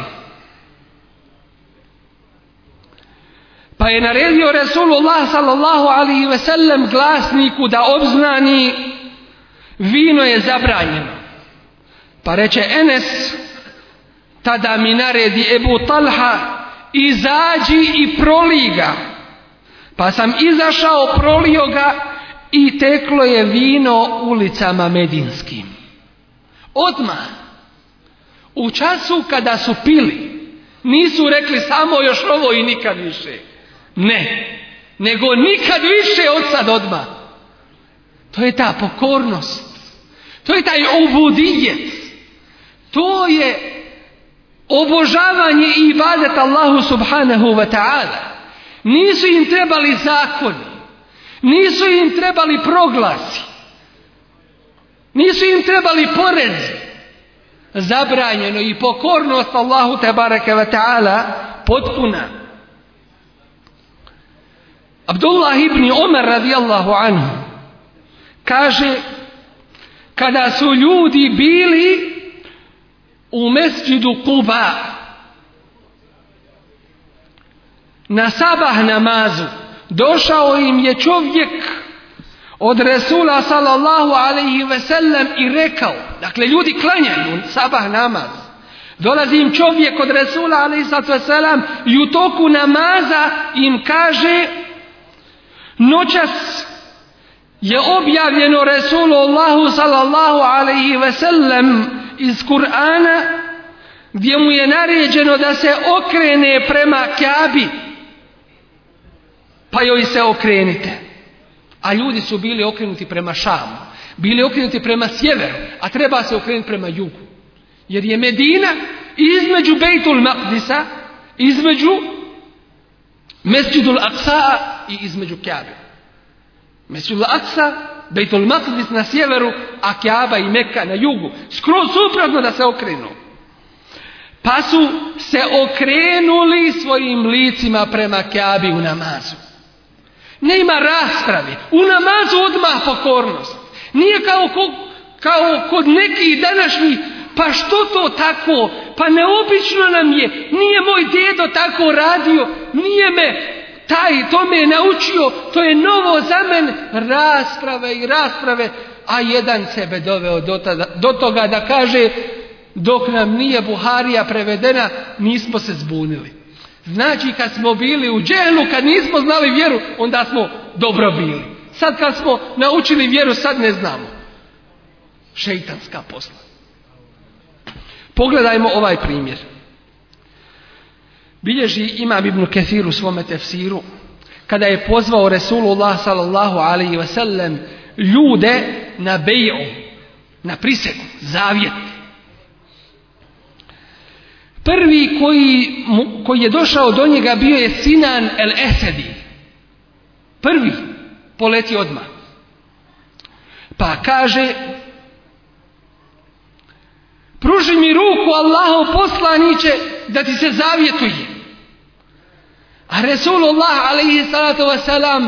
Pa je naredio Resulullah sallallahu alaihi ve sellem glasniku da obznani vino je zabranjeno. Pa reče Enes, tada mi naredi Ebu Talha, izađi i proliga. Pa sam izašao, prolio ga i teklo je vino ulicama Medinskim. Odmah, u času kada su pili, nisu rekli samo još ovo i nikad više. Ne, nego nikad više od sad odmah. To je ta pokornost. To je taj obudijet. To je obožavanje i ibadet Allahu subhanahu wa ta'ala. Nisu im trebali zakoni. Nisu im trebali proglasi. Nisu im trebali porezi. Zabranjeno i pokornost Allahu te baraka wa ta'ala potpuna. Abdullah ibn Omar radijallahu anhu kaže kada su ljudi bili u mesđidu Kuba na sabah namazu došao im je čovjek od Resula sallallahu alaihi sellem i rekao, dakle ljudi klanjaju sabah namaz, dolazi im čovjek od Resula alaihi sellem i u toku namaza im kaže noćas je objavljeno Allahu sallallahu alaihi sellem iz Kur'ana gdje mu je naređeno da se okrene prema Kjabi pa joj se okrenite a ljudi su bili okrenuti prema Šamu bili okrenuti prema sjeveru a treba se okrenuti prema jugu jer je Medina između Bejtul Maqdisa između Mesjidul Aksa i između Kabe Mesjidul Aksa Bejtul Maqdis na sjeveru, a Kaaba i Mekka na jugu. Skroz suprotno da se okrenu. Pa su se okrenuli svojim licima prema Kaabi u namazu. Nema rasprave. U namazu odmah pokornost. Nije kao, kao kod nekih današnjih pa što to tako? Pa neobično nam je. Nije moj dedo tako radio. Nije me taj to me je naučio, to je novo za men, rasprave i rasprave, a jedan sebe doveo do, do toga da kaže dok nam nije Buharija prevedena, nismo se zbunili. Znači kad smo bili u dželu, kad nismo znali vjeru, onda smo dobro bili. Sad kad smo naučili vjeru, sad ne znamo. Šeitanska posla. Pogledajmo ovaj primjer. Bilježi ima Ibn Kathir u svome tefsiru kada je pozvao Resulullah sallallahu alaihi sellem ljude na beju, na prisegu, zavjet. Prvi koji, koji je došao do njega bio je Sinan el Esedi. Prvi poleti odmah. Pa kaže pruži mi ruku Allaho poslaniće da ti se zavjetuje. A Resulullah alaihi salatu wasalam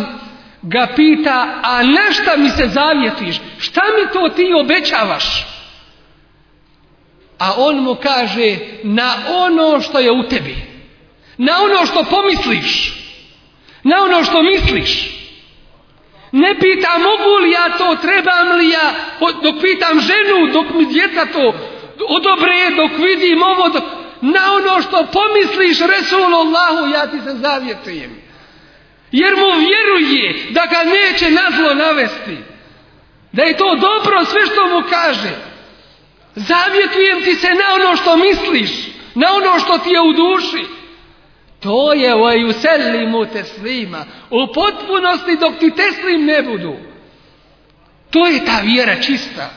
ga pita, a na mi se zavjetiš? Šta mi to ti obećavaš? A on mu kaže, na ono što je u tebi. Na ono što pomisliš. Na ono što misliš. Ne pita mogu li ja to, trebam li ja, dok pitam ženu, dok mi djeca to odobre, dok vidim ovo, dok na ono što pomisliš Resulullahu ja ti se zavjetujem. Jer mu vjeruje da ga neće nazlo navesti. Da je to dobro sve što mu kaže. Zavjetujem ti se na ono što misliš. Na ono što ti je u duši. To je o Juselimu teslima. U potpunosti dok ti teslim ne budu. To je ta vjera čista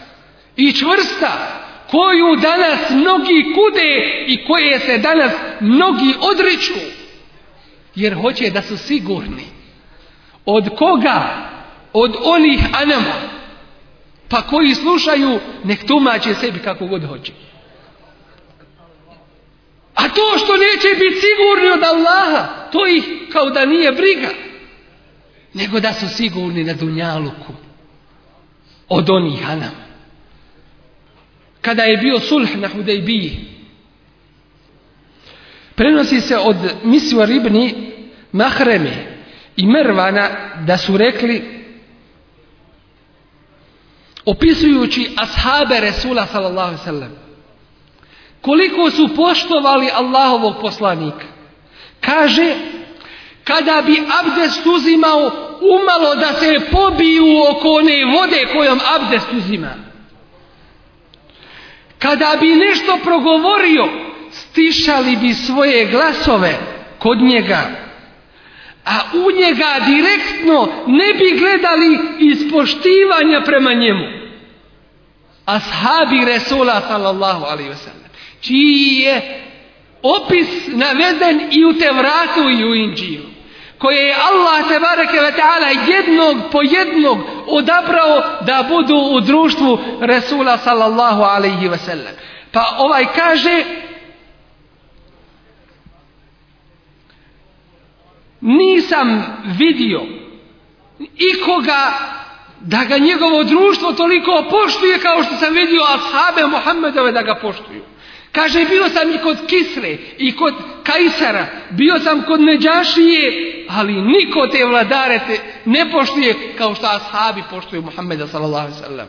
i čvrsta koju danas mnogi kude i koje se danas mnogi odriču. Jer hoće da su sigurni. Od koga? Od onih anama. Pa koji slušaju, nek tumače sebi kako god hoće. A to što neće biti sigurni od Allaha, to ih kao da nije briga. Nego da su sigurni na dunjaluku od onih anama kada je bio sulh na Hudejbiji. Prenosi se od misiju Ribni Mahreme i Mervana da su rekli opisujući ashabe Resula sallallahu koliko su poštovali Allahovog poslanika. Kaže kada bi abdest uzimao umalo da se pobiju oko one vode kojom abdest uzima. Kada bi nešto progovorio, stišali bi svoje glasove kod njega. A u njega direktno ne bi gledali ispoštivanja prema njemu. Ashabi Resula sallallahu alaihi Čiji je opis naveden i u Tevratu i u Inđiju koje je Allah bareke ve taala jednog po jednog odabrao da budu u društvu Resula sallallahu alejhi ve sellem. Pa ovaj kaže nisam vidio ikoga da ga njegovo društvo toliko poštuje kao što sam vidio ashabe Muhammedove da ga poštuju. Kaže, bio sam i kod Kisre i kod Kajsara, bio sam kod Neđašije, ali niko te vladare ne poštuje kao što ashabi poštuju Muhammeda sallallahu sallam.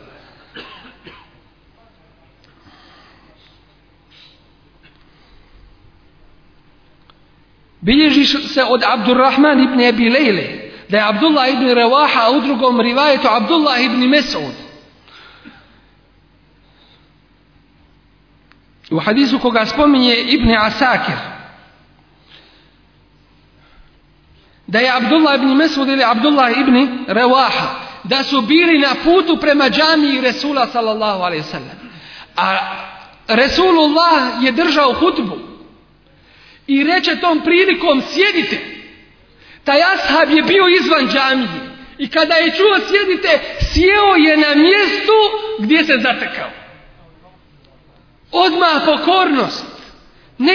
Bilježi se od Abdurrahman ibn Abi Lejle, da je Abdullah ibn a u drugom rivajetu Abdullah ibn Mesud U hadisu koga spominje Ibn Asakir, da je Abdullah ibn Mesud ili Abdullah ibn Rewaha, da su bili na putu prema džamiji Resula sallallahu alaihi sallam. A Resulullah je držao hutbu i reče tom prilikom sjedite. Taj ashab je bio izvan džamije i kada je čuo sjedite, sjeo je na mjestu gdje se zatekao. Odmah pokornost. Ne,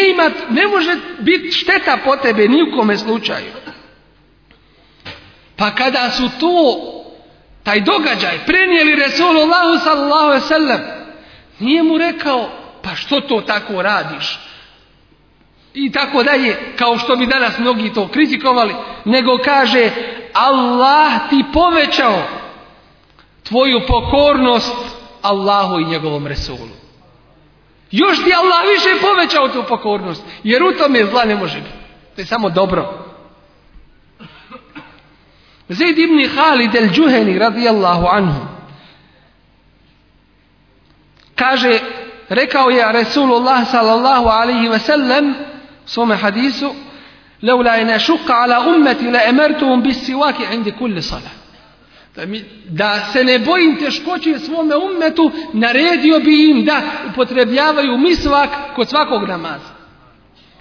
ne može biti šteta po tebe ni u kome slučaju. Pa kada su tu taj događaj prenijeli Resulullahu sallallahu alaihi sallam, nije mu rekao, pa što to tako radiš? I tako dalje, kao što bi danas mnogi to kritikovali, nego kaže, Allah ti povećao tvoju pokornost Allahu i njegovom Resulu. Još ti Allah više povećao tu pokornost. Jer u tome zla ne može biti. To je samo dobro. Zaid ibn Khalid el-đuheni radijallahu anhu kaže rekao je Rasulullah sallallahu alaihi ve sellem svome hadisu šuka ala ummeti la emertuhum bis siwaki indi kulli salat da se ne bojim teškoće svome ummetu, naredio bi im da upotrebljavaju misvak kod svakog namaza.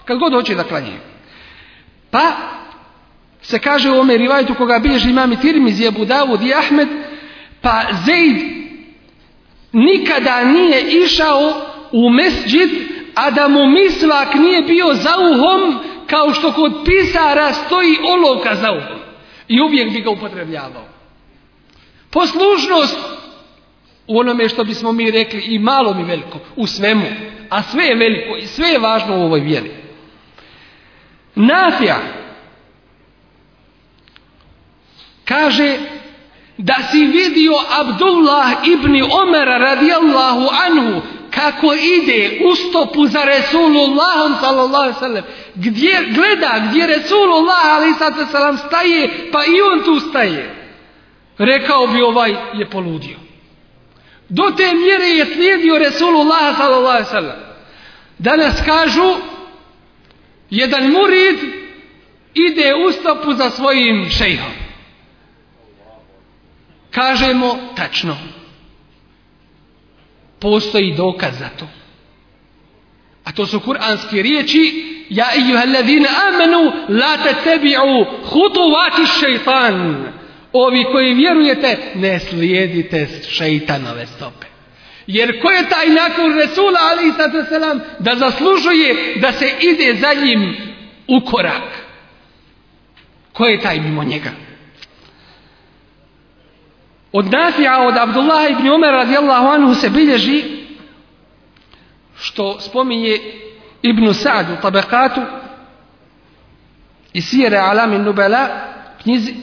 Kad god hoće da klanje. Pa se kaže u ome rivajtu koga bilježi imam i Tirmiz i i Ahmed, pa Zeid nikada nije išao u mesđid, a da mu misvak nije bio za uhom, kao što kod pisara stoji olovka za uhom. I uvijek bi ga upotrebljavao. Poslužnost u onome što bismo mi rekli i malo mi veliko, u svemu. A sve je veliko i sve je važno u ovoj vjeri. Nafija kaže da si vidio Abdullah ibn Omera radijallahu anhu kako ide u stopu za Resulullahom sallallahu sallam gdje gleda gdje Resulullah ali sallam staje pa i on tu staje rekao bi ovaj je poludio. Do te mjere je slijedio Resulullah s.a.v. Danas kažu, jedan murid ide u stopu za svojim šejhom. Kažemo tačno. Postoji dokaz za to. A to su kuranske riječi Ja ijuha amenu la tebi'u hutuvati šeitanu Ovi koji vjerujete, ne slijedite šeitanove stope. Jer ko je taj nakon Resula, ali i selam, da zaslužuje da se ide za njim u korak? Ko je taj mimo njega? Od Nafija, od Abdullah ibn Umar radijallahu anhu se bilježi što spominje Ibn Sa'd u tabakatu i sire Alamin Nubela knjizi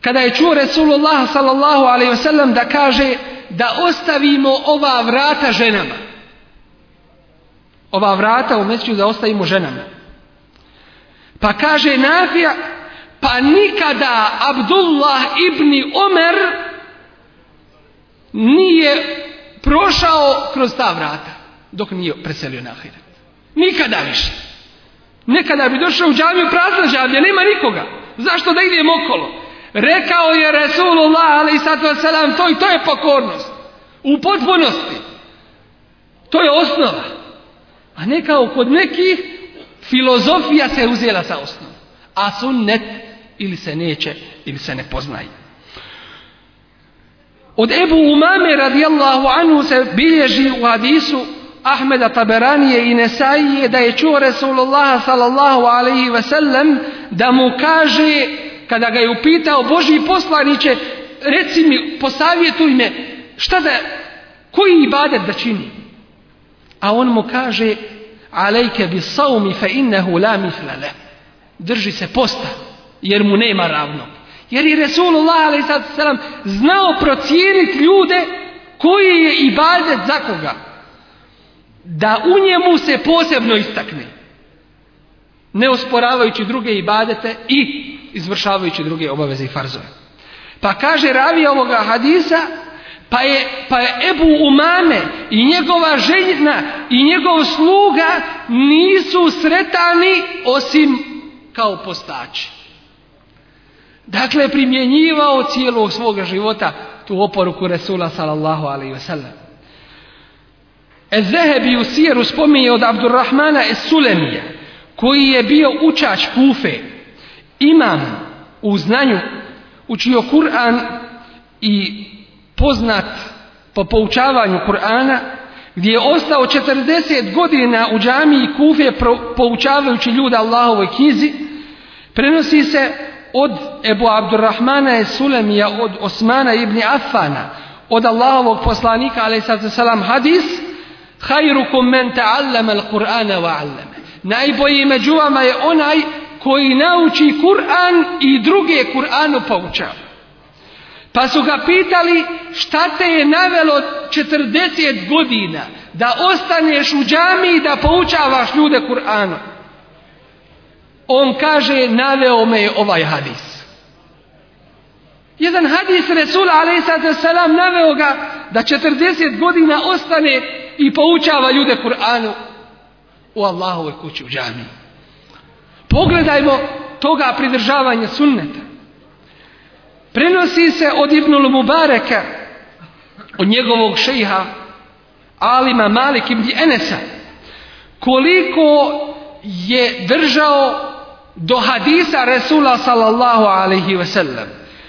kada je čuo Resulullah sallallahu alaihi wasallam da kaže da ostavimo ova vrata ženama. Ova vrata u Mesiju da ostavimo ženama. Pa kaže Nafija, pa nikada Abdullah ibn Omer nije prošao kroz ta vrata dok nije preselio na Nikada više. Nekada bi došao u džamiju prazna džamija, nema nikoga. Zašto da idem okolo? Rekao je Resulullah ali i to i to je pokornost. U potpunosti. To je osnova. A ne kao kod nekih filozofija se uzela sa osnovu. A sunnet ili se neće ili se ne poznaje. Od Ebu Umame radijallahu anhu se bilježi u hadisu Ahmeda Taberanije i Nesajije da je čuo Resulullah sallallahu alaihi sellem, da mu kaže kada ga je upitao Boži poslaniće, reci mi, posavjetuj me, šta da, koji ibadet da čini? A on mu kaže, alejke bi saumi fe innehu la mihlele, Drži se posta, jer mu nema ravnog. Jer je Resulullah a.s. znao procijeniti ljude koji je ibadet za koga. Da u njemu se posebno istakne ne osporavajući druge ibadete i izvršavajući druge obaveze i farzove. Pa kaže ravi ovoga hadisa, pa je, pa je Ebu Umame i njegova željna i njegov sluga nisu sretani osim kao postači. Dakle, primjenjivao cijelog svoga života tu oporuku Resula sallallahu alaihi wasallam. Ezehebi u Sijeru spominje od Abdurrahmana Esulemija koji je bio učač kufe, imam u znanju učio Kur'an i poznat po poučavanju Kur'ana, gdje je ostao 40 godina u džamiji Kufe poučavajući ljuda Allahovoj knjizi, prenosi se od Ebu Abdurrahmana i Sulemija, od Osmana ibn Afana, od Allahovog poslanika, ali hadis, kum men ta'allama al-Qur'ana wa Najbolji među vama je onaj koji nauči Kur'an i druge Kur'anu poučava. Pa su ga pitali šta te je navelo 40 godina da ostaneš u džami i da poučavaš ljude Kur'anu. On kaže naveo me je ovaj hadis. Jedan hadis Resula a.s. naveo ga da 40 godina ostane i poučava ljude Kur'anu u Allahovoj kući u džami. Pogledajmo toga pridržavanja sunneta. Prenosi se od Ibnul Mubareka, od njegovog šeha Alima Malik ibn Enesa, koliko je držao do hadisa Resula sallallahu alaihi sellem,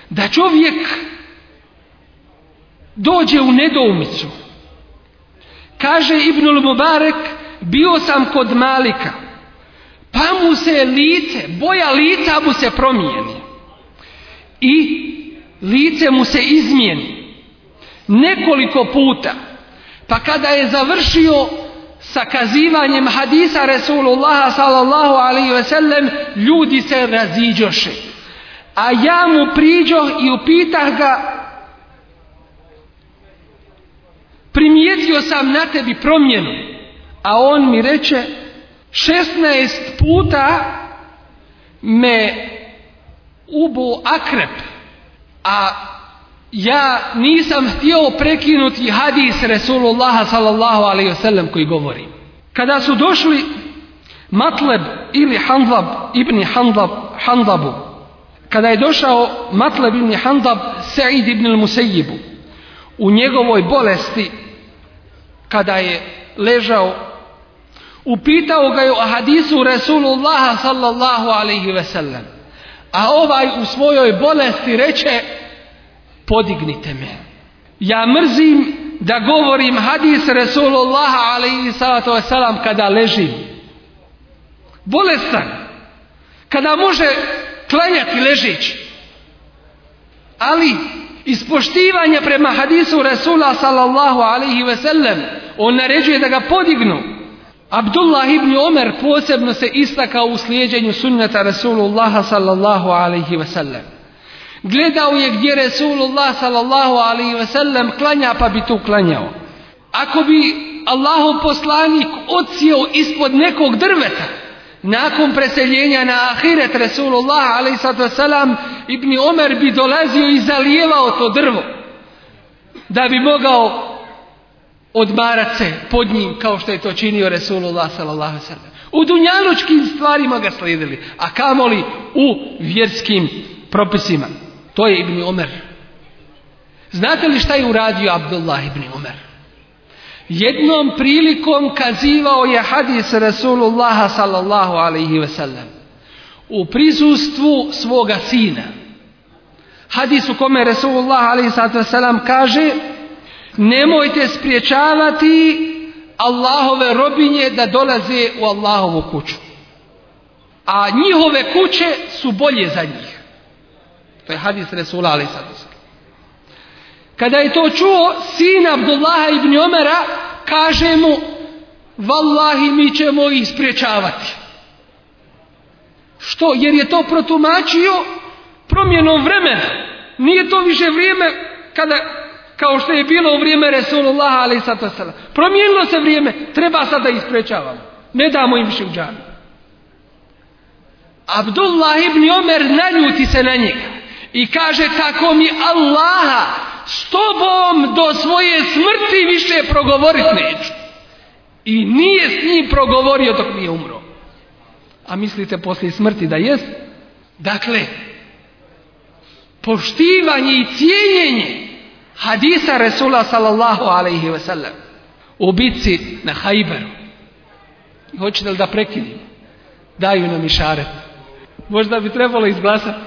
da čovjek dođe u nedoumicu. Kaže Ibnul Mubarek, bio sam kod Malika, pa mu se lice, boja lica mu se promijeni i lice mu se izmijeni nekoliko puta. Pa kada je završio sa kazivanjem hadisa Resulullaha sallallahu alaihi ve sellem, ljudi se raziđoše. A ja mu priđoh i upitah ga primijetio sam na tebi promjenu a on mi reče 16 puta me ubu akrep, a ja nisam htio prekinuti hadis Resulullah sallallahu alaihi wasallam koji govori. Kada su došli Matleb ili Handlab ibn kada je došao Matleb ibn handab Sa'id ibn Musejibu, u njegovoj bolesti, kada je ležao Upitao ga je o hadisu Resulullaha sallallahu alaihi ve sellem. A ovaj u svojoj bolesti reče podignite me. Ja mrzim da govorim hadis Resulullaha alaihi sallatu wasalam kada ležim. Bolestan. Kada može klanjati ležić Ali ispoštivanje prema hadisu Resula sallallahu alaihi ve sellem on naređuje da ga podignu Abdullah ibn Omer posebno se istakao u slijedjenju sunnata Rasulullaha sallallahu alaihi wasallam. Gledao je gdje Rasulullah sallallahu alaihi wasallam klanja pa bi tu klanjao. Ako bi Allahov poslanik odsjeo ispod nekog drveta, nakon preseljenja na ahiret Rasulullah alaihi wasallam, Ibn Omer bi dolazio i zalijevao to drvo da bi mogao odmarat se pod njim kao što je to činio Resulullah sallallahu U dunjalučkim stvarima ga slijedili, a kamoli u vjerskim propisima. To je Ibni Omer. Znate li šta je uradio Abdullah Ibni Omer? Jednom prilikom kazivao je hadis Rasulullah sallallahu alaihi wasallam u prisustvu svoga sina. Hadis u kome Resulullah alaihi kaže Nemojte spriječavati Allahove robinje da dolaze u Allahovu kuću. A njihove kuće su bolje za njih. To je hadis Resula Ali Kada je to čuo, sin Abdullaha ibn Omara kaže mu Wallahi mi ćemo ih spriječavati. Što? Jer je to protumačio promjenom vremena. Nije to više vrijeme kada kao što je bilo u vrijeme Resulullah ali Promijenilo se vrijeme, treba sada da isprečavamo. Ne damo im džanu. Abdullah ibn Omer naljuti se na njega i kaže tako mi Allaha s tobom do svoje smrti više progovorit neću. I nije s njim progovorio dok nije umro. A mislite poslije smrti da jest? Dakle, poštivanje i cijenjenje hadisa Resula sallallahu alaihi wasallam u bitci na Hajberu. hoćete li da prekinim? Daju nam išare. Možda bi trebalo izglasati.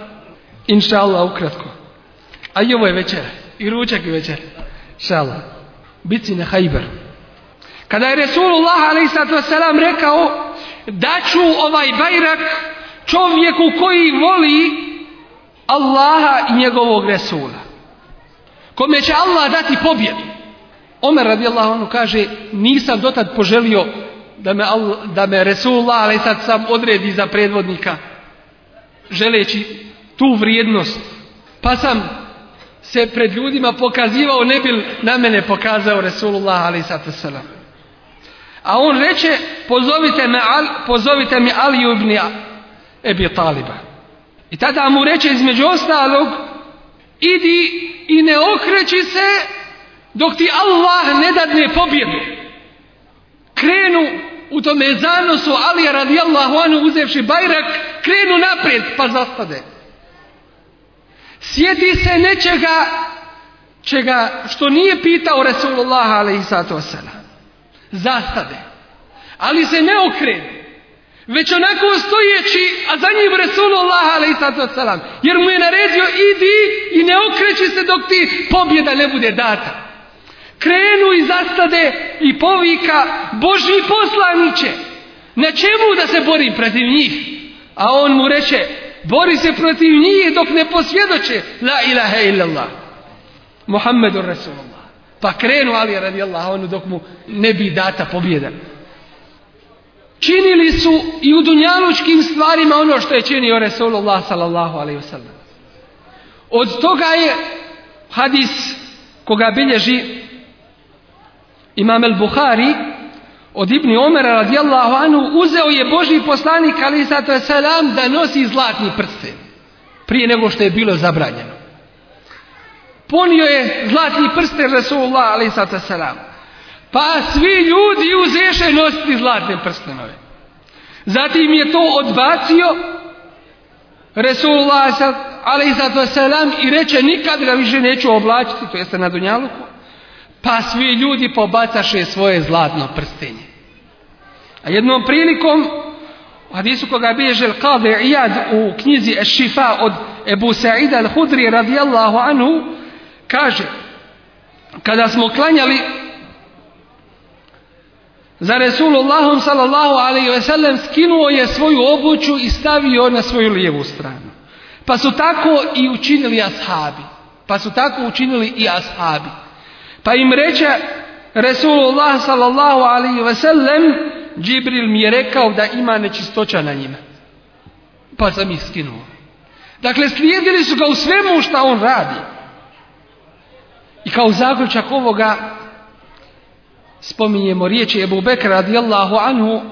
Inša Allah, ukratko. A i ovo je večer. I ručak je večer. Inša Allah. Bitci na Hajberu. Kada je Resulullah alaihi rekao da ću ovaj bajrak čovjeku koji voli Allaha i njegovog Resula kome će Allah dati pobjedu. Omer radijallahu anhu kaže, nisam dotad poželio da me, da me Resulullah, ali sad sam odredi za predvodnika, želeći tu vrijednost. Pa sam se pred ljudima pokazivao, ne bi na mene pokazao Resulullah, ali sad A on reče, pozovite me, pozovite mi Ali ibn Ebi Taliba. I tada mu reče između ostalog, idi i ne okreći se dok ti Allah ne dadne pobjedu. Krenu u tome zanosu Alija radijallahu anu uzevši bajrak, krenu naprijed pa zastade. Sjeti se nečega čega što nije pitao Rasulullah alaihi sallatu Zastade. Ali se ne okrenu. Već onako stojeći, a za njim Resulullah a.s. Jer mu je naredio idi i ne okreći se dok ti pobjeda ne bude data. Krenu i zastade i povika Boži poslaniće. Na čemu da se borim protiv njih? A on mu reče, bori se protiv njih dok ne posvjedoče la ilaha illallah. Muhammedu Resulullah Pa krenu Ali radijallahu anhu dok mu ne bi data pobjeda činili su i u dunjalučkim stvarima ono što je činio Resulullah sallallahu alaihi wasallam. Od toga je hadis koga bilježi Imam el Buhari od Ibni Omera radijallahu anhu uzeo je Boži poslanik ali selam da nosi zlatni prsten prije nego što je bilo zabranjeno. Ponio je zlatni prsten Resulullah ali selam. Pa svi ljudi uzeše nositi zlatne prstenove. Zatim je to odbacio Resulullah ali i selam i reče nikad ga više neću oblačiti, to jeste na Dunjaluku. Pa svi ljudi pobacaše svoje zlatno prstenje. A jednom prilikom u hadisu koga bilježi Al-Qadi Iyad u knjizi šifa od Ebu Sa'ida Al-Hudri radijallahu anhu kaže kada smo klanjali za Resulullahom sallallahu alaihi sellem skinuo je svoju obuću i stavio na svoju lijevu stranu. Pa su tako i učinili ashabi. Pa su tako učinili i ashabi. Pa im reče Resulullah sallallahu alaihi sellem Džibril mi je rekao da ima nečistoća na njima. Pa sam ih skinuo. Dakle, slijedili su ga u svemu šta on radi. I kao zaključak ovoga spominjemo riječi Ebu Bekra radijallahu anhu,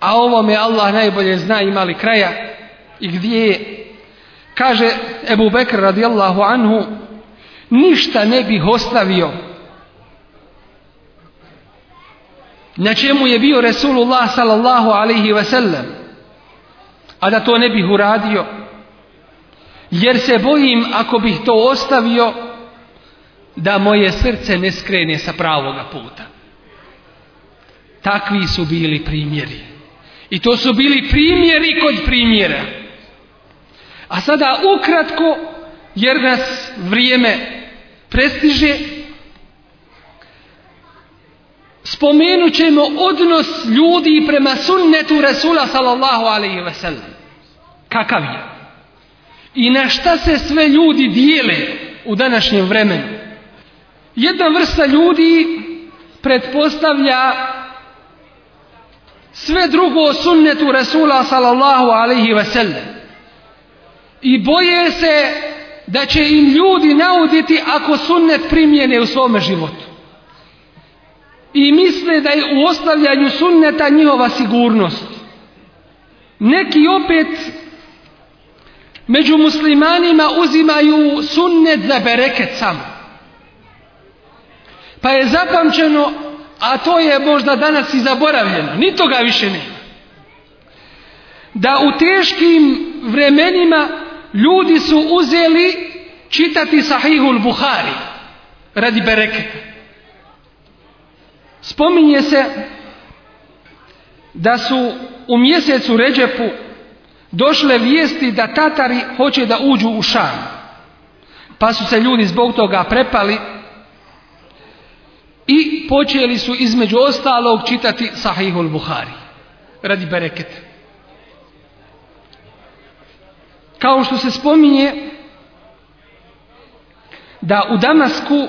a ovome Allah najbolje zna imali kraja i gdje je. Kaže Ebu Bekr radijallahu anhu, ništa ne bih ostavio na čemu je bio Resulullah sallallahu alaihi sellem a da to ne bih uradio, jer se bojim ako bih to ostavio, da moje srce ne skrene sa pravoga puta. Takvi su bili primjeri. I to su bili primjeri kod primjera. A sada ukratko, jer nas vrijeme prestiže, spomenut ćemo odnos ljudi prema sunnetu Rasula sallallahu alaihi ve Kakav je? I na šta se sve ljudi dijele u današnjem vremenu? Jedna vrsta ljudi pretpostavlja sve drugo sunnetu Rasula sallallahu alaihi wasallam. I boje se da će im ljudi nauditi ako sunnet primjene u svome životu. I misle da je u ostavljanju sunneta njihova sigurnost. Neki opet među muslimanima uzimaju sunnet za bereket samo. Pa je zapamćeno a to je možda danas i zaboravljeno, ni toga više nema. Da u teškim vremenima ljudi su uzeli čitati Sahihul Buhari radi bereketa. Spominje se da su u mjesecu Ređepu došle vijesti da Tatari hoće da uđu u Šam. Pa su se ljudi zbog toga prepali i počeli su između ostalog čitati Sahihul Buhari radi bereketa. Kao što se spominje da u Damasku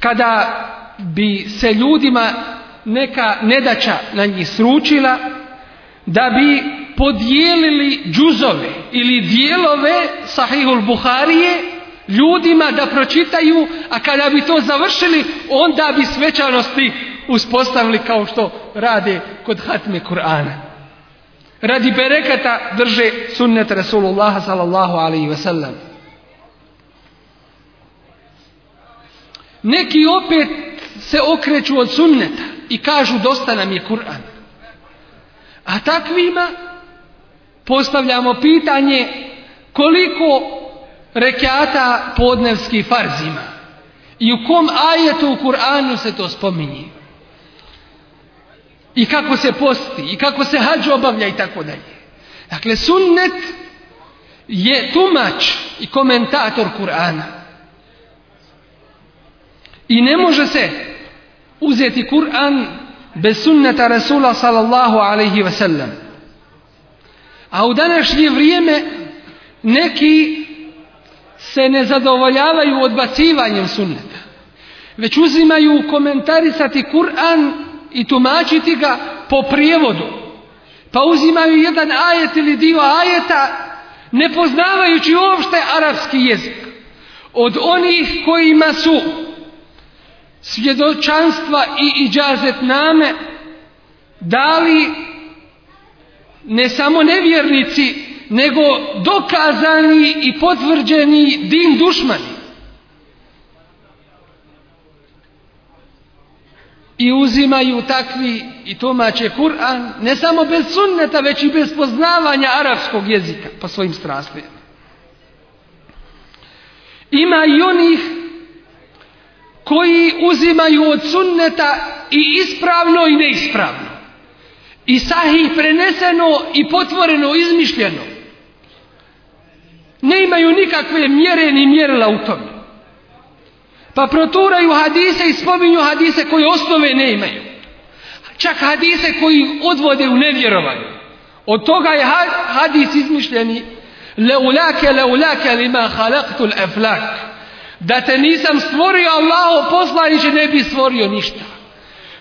kada bi se ljudima neka nedaća na njih sručila da bi podijelili džuzove ili dijelove Sahihul Buharije ljudima da pročitaju, a kada bi to završili, onda bi svečanosti uspostavili kao što rade kod hatme Kur'ana. Radi berekata drže sunnet Rasulullaha sallallahu alaihi sellem. Neki opet se okreću od sunneta i kažu dosta nam je Kur'an. A takvima postavljamo pitanje koliko rekata podnevski farzima. I u kom ajetu u Kur'anu se to spominje? I kako se posti, i kako se hađu obavlja i tako dalje. Dakle, sunnet je tumač i komentator Kur'ana. I ne može se uzeti Kur'an bez sunneta Rasula sallallahu alaihi wasallam. A u današnje vrijeme neki se ne zadovoljavaju odbacivanjem sunneta, već uzimaju komentarisati Kur'an i tumačiti ga po prijevodu. Pa uzimaju jedan ajet ili dio ajeta ne poznavajući uopšte arapski jezik. Od onih kojima su svjedočanstva i iđazet name dali ne samo nevjernici nego dokazani i potvrđeni din dušmani. I uzimaju takvi i tumače Kur'an ne samo bez sunneta, već i bez poznavanja arapskog jezika po svojim strastvima. Ima i onih koji uzimaju od sunneta i ispravno i neispravno. I sahih preneseno i potvoreno, izmišljeno. Ne imaju nikakve mjere ni mjerila u tome. Pa proturaju hadise i spominju hadise koje osnove ne imaju. Čak hadise koji odvode u nevjerovanju. Od toga je hadis izmišljeni leulake leulake lima halaktul eflak. Da te nisam stvorio Allaho poslaniče ne bi stvorio ništa.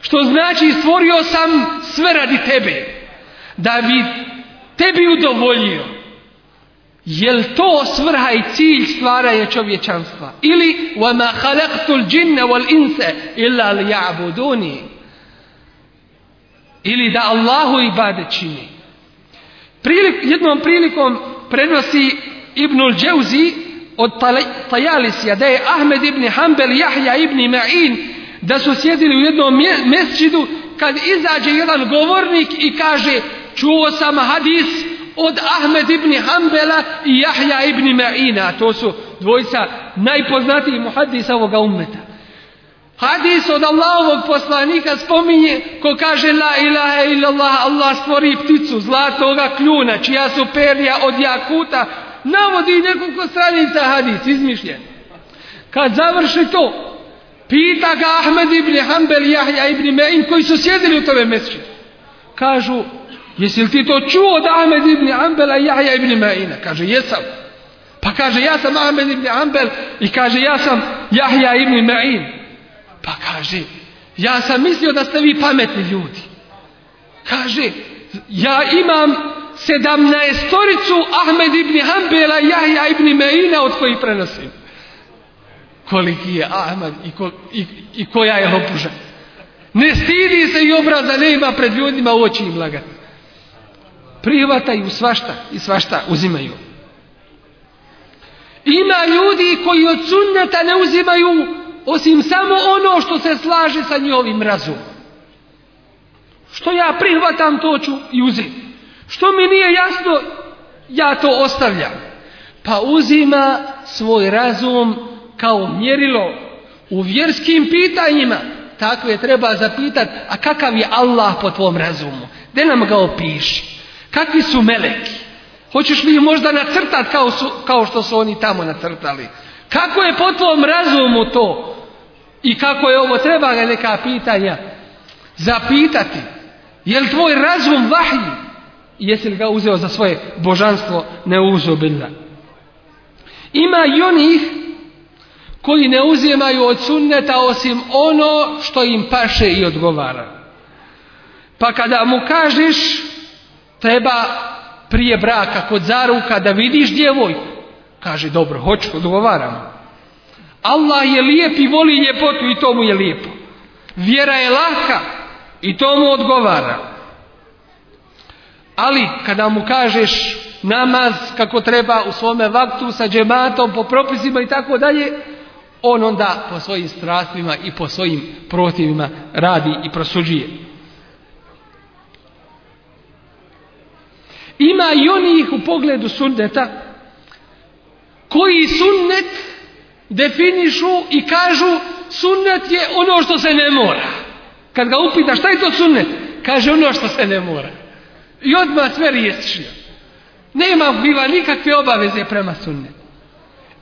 Što znači stvorio sam sve radi tebe. Da bi tebi udovoljio Jel to svrha i cilj stvaranja čovječanstva? Ili وَمَا خَلَقْتُ الْجِنَّ وَالْإِنْسَ إِلَّا لِيَعْبُدُونِ Ili da Allahu i bade čini. Prilik, jednom prilikom prenosi Ibnul Džewzi od Tajalisija da je Ahmed ibn Hanbel Jahja ibn Ma'in da su sjedili u jednom mesčidu kad izađe jedan govornik i kaže čuo sam hadis od Ahmed ibn Hanbela i Jahja ibn Ma'ina. To su dvojca najpoznatijih muhadisa ovoga ummeta. Hadis od Allahovog poslanika spominje ko kaže la ilaha illallah, Allah stvori pticu zlatoga kljuna, čija su perja od jakuta, navodi nekoliko stranica hadis, izmišljen. Kad završi to, pita ga Ahmed ibn Hanbel i Jahja ibn Me'in koji su sjedili u tome mesiče Kažu, Jesi li ti to čuo od Ahmed ibn Ambela i Jahja ibn Maina? Kaže, jesam. Pa kaže, ja sam Ahmed ibn Ambel i kaže, ja sam Jahja ibn Ma'in. Pa kaže, ja sam mislio da ste vi pametni ljudi. Kaže, ja imam sedamnaestoricu Ahmed ibn Ambela i Jahja ibn Ma'ina od kojih prenosim. Koliki je Ahmed i, ko, i, koja je opuža. Ne stidi se i obraza nema pred ljudima u oči im lagati. Prihvataju svašta i svašta uzimaju. Ima ljudi koji od sunneta ne uzimaju osim samo ono što se slaže sa njihovim razumom. Što ja prihvatam to ću i uzim. Što mi nije jasno ja to ostavljam. Pa uzima svoj razum kao mjerilo u vjerskim pitanjima. Tako je treba zapitati, a kakav je Allah po tvom razumu? De nam ga opiši. Kakvi su meleki? Hoćeš li ih možda nacrtati kao, su, kao što su oni tamo nacrtali? Kako je po tvom razumu to? I kako je ovo? Treba ga neka pitanja zapitati. Jel tvoj razum vahji? Jesi li ga uzeo za svoje božanstvo neuzubilna. Ima i onih koji ne uzimaju od sunneta osim ono što im paše i odgovara. Pa kada mu kažeš treba prije braka kod zaruka da vidiš djevojku. Kaže, dobro, hoću, odgovaram. Allah je lijep i voli ljepotu i to mu je lijepo. Vjera je laka i to mu odgovara. Ali kada mu kažeš namaz kako treba u svome vaktu sa džematom po propisima i tako dalje, on onda po svojim strastvima i po svojim protivima radi i prosuđuje. Ima i onih u pogledu sunneta koji sunnet definišu i kažu sunnet je ono što se ne mora. Kad ga upita šta je to sunnet, kaže ono što se ne mora. I odmah sve riješio. Nema biva nikakve obaveze prema sunnetu.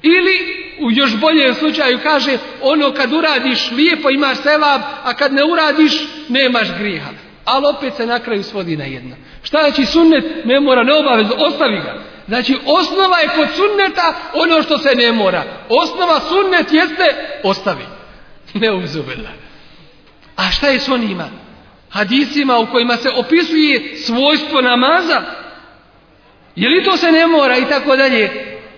Ili u još boljem slučaju kaže ono kad uradiš lijepo imaš sevab, a kad ne uradiš nemaš griha. Ali opet se na kraju svodi na jedno. Šta znači sunnet ne mora, ne obavez, ostavi ga. Znači osnova je kod sunneta ono što se ne mora. Osnova sunnet jeste ostavi. Ne uzubila. A šta je s onima? Hadisima u kojima se opisuje svojstvo namaza? Je li to se ne mora i tako dalje?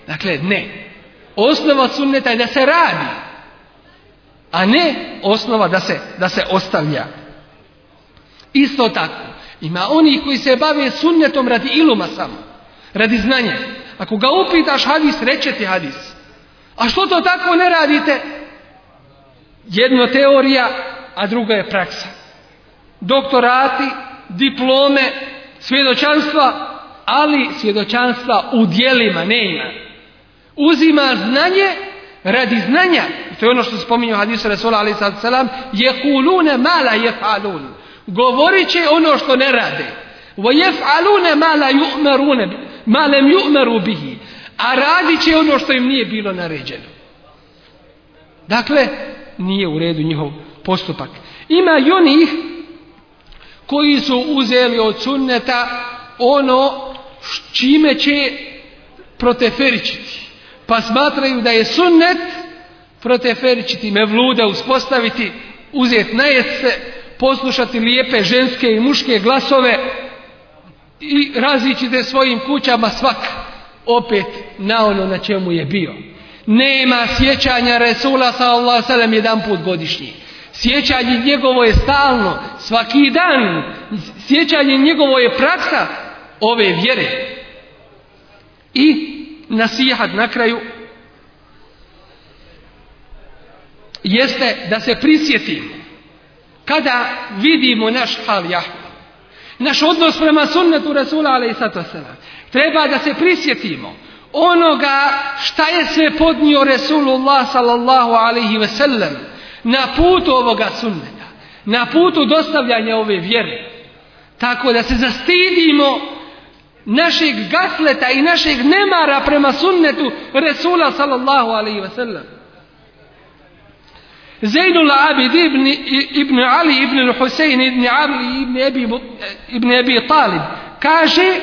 Dakle, ne. Osnova sunneta je da se radi. A ne osnova da se, da se ostavlja. Isto tako. Ima oni koji se bave sunnetom radi iluma samo, radi znanja. Ako ga upitaš hadis, rećete ti hadis. A što to tako ne radite? Jedno teorija, a druga je praksa. Doktorati, diplome, svjedočanstva, ali svjedočanstva u dijelima ne ima. Uzima znanje radi znanja. to je ono što spominju spominje u hadisu Resula je sad mala je mala Govorit će ono što ne rade. وَيَفْعَلُونَ مَا لَا يُؤْمَرُونَ مَا لَمْ يُؤْمَرُوا بِهِ A radit će ono što im nije bilo naređeno. Dakle, nije u redu njihov postupak. Ima i onih koji su uzeli od sunneta ono čime će proteferičiti. Pa smatraju da je sunnet proteferičiti, mevluda uspostaviti, uzeti najest poslušati lijepe ženske i muške glasove i različite svojim kućama svak opet na ono na čemu je bio. Nema sjećanja Resula sallallahu alejhi jedan put godišnji. Sjećanje njegovo je stalno, svaki dan. Sjećanje njegovo je praksa ove vjere. I nasihat na kraju jeste da se prisjetimo kada vidimo naš hal jahva, naš odnos prema sunnetu Rasula ali treba da se prisjetimo onoga šta je sve podnio Rasulullah sallallahu alaihi ve sellem na putu ovoga sunneta, na putu dostavljanja ove vjere. Tako da se zastidimo našeg gasleta i našeg nemara prema sunnetu Resula sallallahu alaihi ve sellem. Zainul Abid ibn, ibn Ali ibn Husein ibn Ali ibn Abi ibn Talib kaže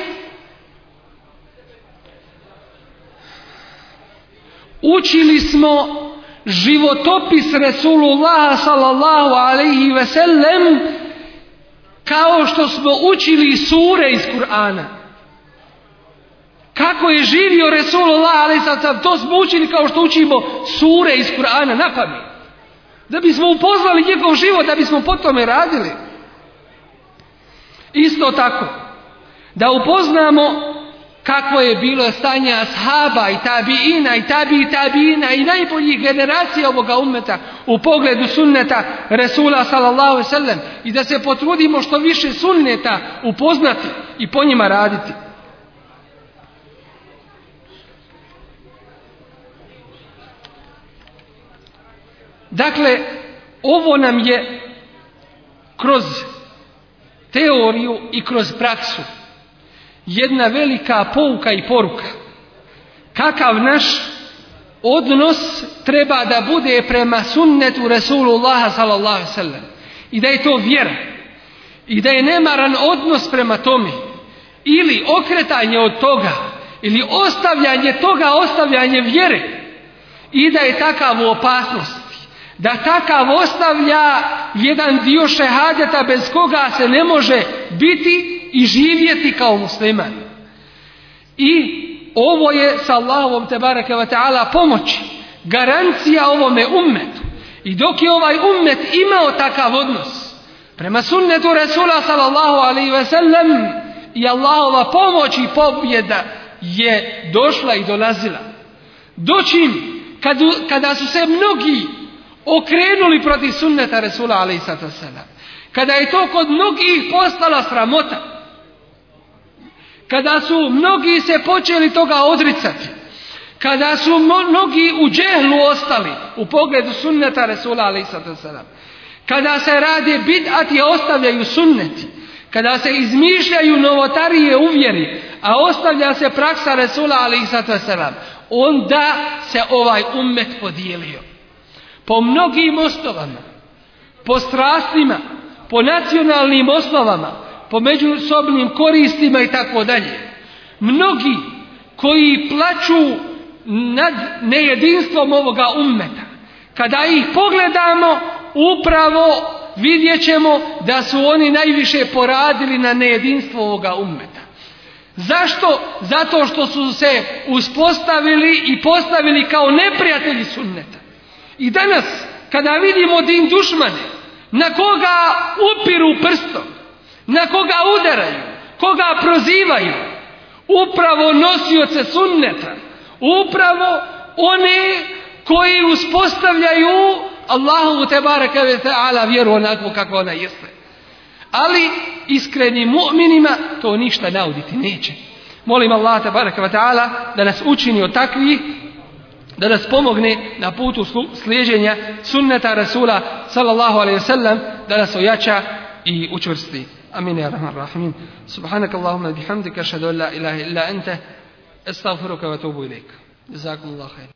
učili smo životopis Resulullah sallallahu alaihi ve sellem kao što smo učili sure iz Kur'ana. Kako je živio Resulullah alaihi to smo učili kao što učimo sure iz Kur'ana na pamet. Da bismo upoznali njegov život, da bismo po tome radili. Isto tako, da upoznamo kakvo je bilo stanje ashaba i tabiina i tabi i tabiina i najboljih generacija ovoga umeta u pogledu sunneta Resula sallallahu sallam i da se potrudimo što više sunneta upoznati i po njima raditi. Dakle, ovo nam je kroz teoriju i kroz praksu jedna velika pouka i poruka. Kakav naš odnos treba da bude prema sunnetu Resulullaha sallallahu sallam. I da je to vjera. I da je nemaran odnos prema tome. Ili okretanje od toga. Ili ostavljanje toga, ostavljanje vjere. I da je takav u opasnost da takav ostavlja jedan dio šehadeta bez koga se ne može biti i živjeti kao musliman. I ovo je sa Allahom te bareke ve taala pomoći, garancija ovome ummetu. I dok je ovaj ummet imao takav odnos prema sunnetu rasula sallallahu alaihi ve sellem i Allahova pomoć i pobjeda je došla i dolazila. Dočim kada su se mnogi okrenuli protiv sunneta Resula alaihissalatu Kada je to kod mnogih postala sramota. Kada su mnogi se počeli toga odricati. Kada su mnogi u džehlu ostali u pogledu sunneta Resula alaihissalatu Kada se rade bid'ati, ostavljaju sunneti. Kada se izmišljaju novotarije uvjeri, a ostavlja se praksa Resula alaihissalatu Onda se ovaj ummet podijelio po mnogim osnovama, po strastima, po nacionalnim osnovama, po međusobnim koristima i tako dalje. Mnogi koji plaću nad nejedinstvom ovoga ummeta, kada ih pogledamo, upravo vidjet ćemo da su oni najviše poradili na nejedinstvu ovoga ummeta. Zašto? Zato što su se uspostavili i postavili kao neprijatelji sunneta. I danas, kada vidimo din dušmane, na koga upiru prstom, na koga udaraju, koga prozivaju, upravo nosioce sunneta, upravo one koji uspostavljaju Allahu te baraka ve taala vjeru onakvu kako ona jeste. Ali iskrenim mu'minima to ništa nauditi neće. Molim Allah te baraka ve da nas učini od takvih da nas pomogne na putu slijeđenja sunneta Rasula sallallahu alaihi sallam, da nas ojača i učvrsti. Amin ya rahman rahimin. Subhanak Allahumma bihamdika ashhadu an la ilaha illa anta astaghfiruka wa atubu ilaik. Jazakumullahu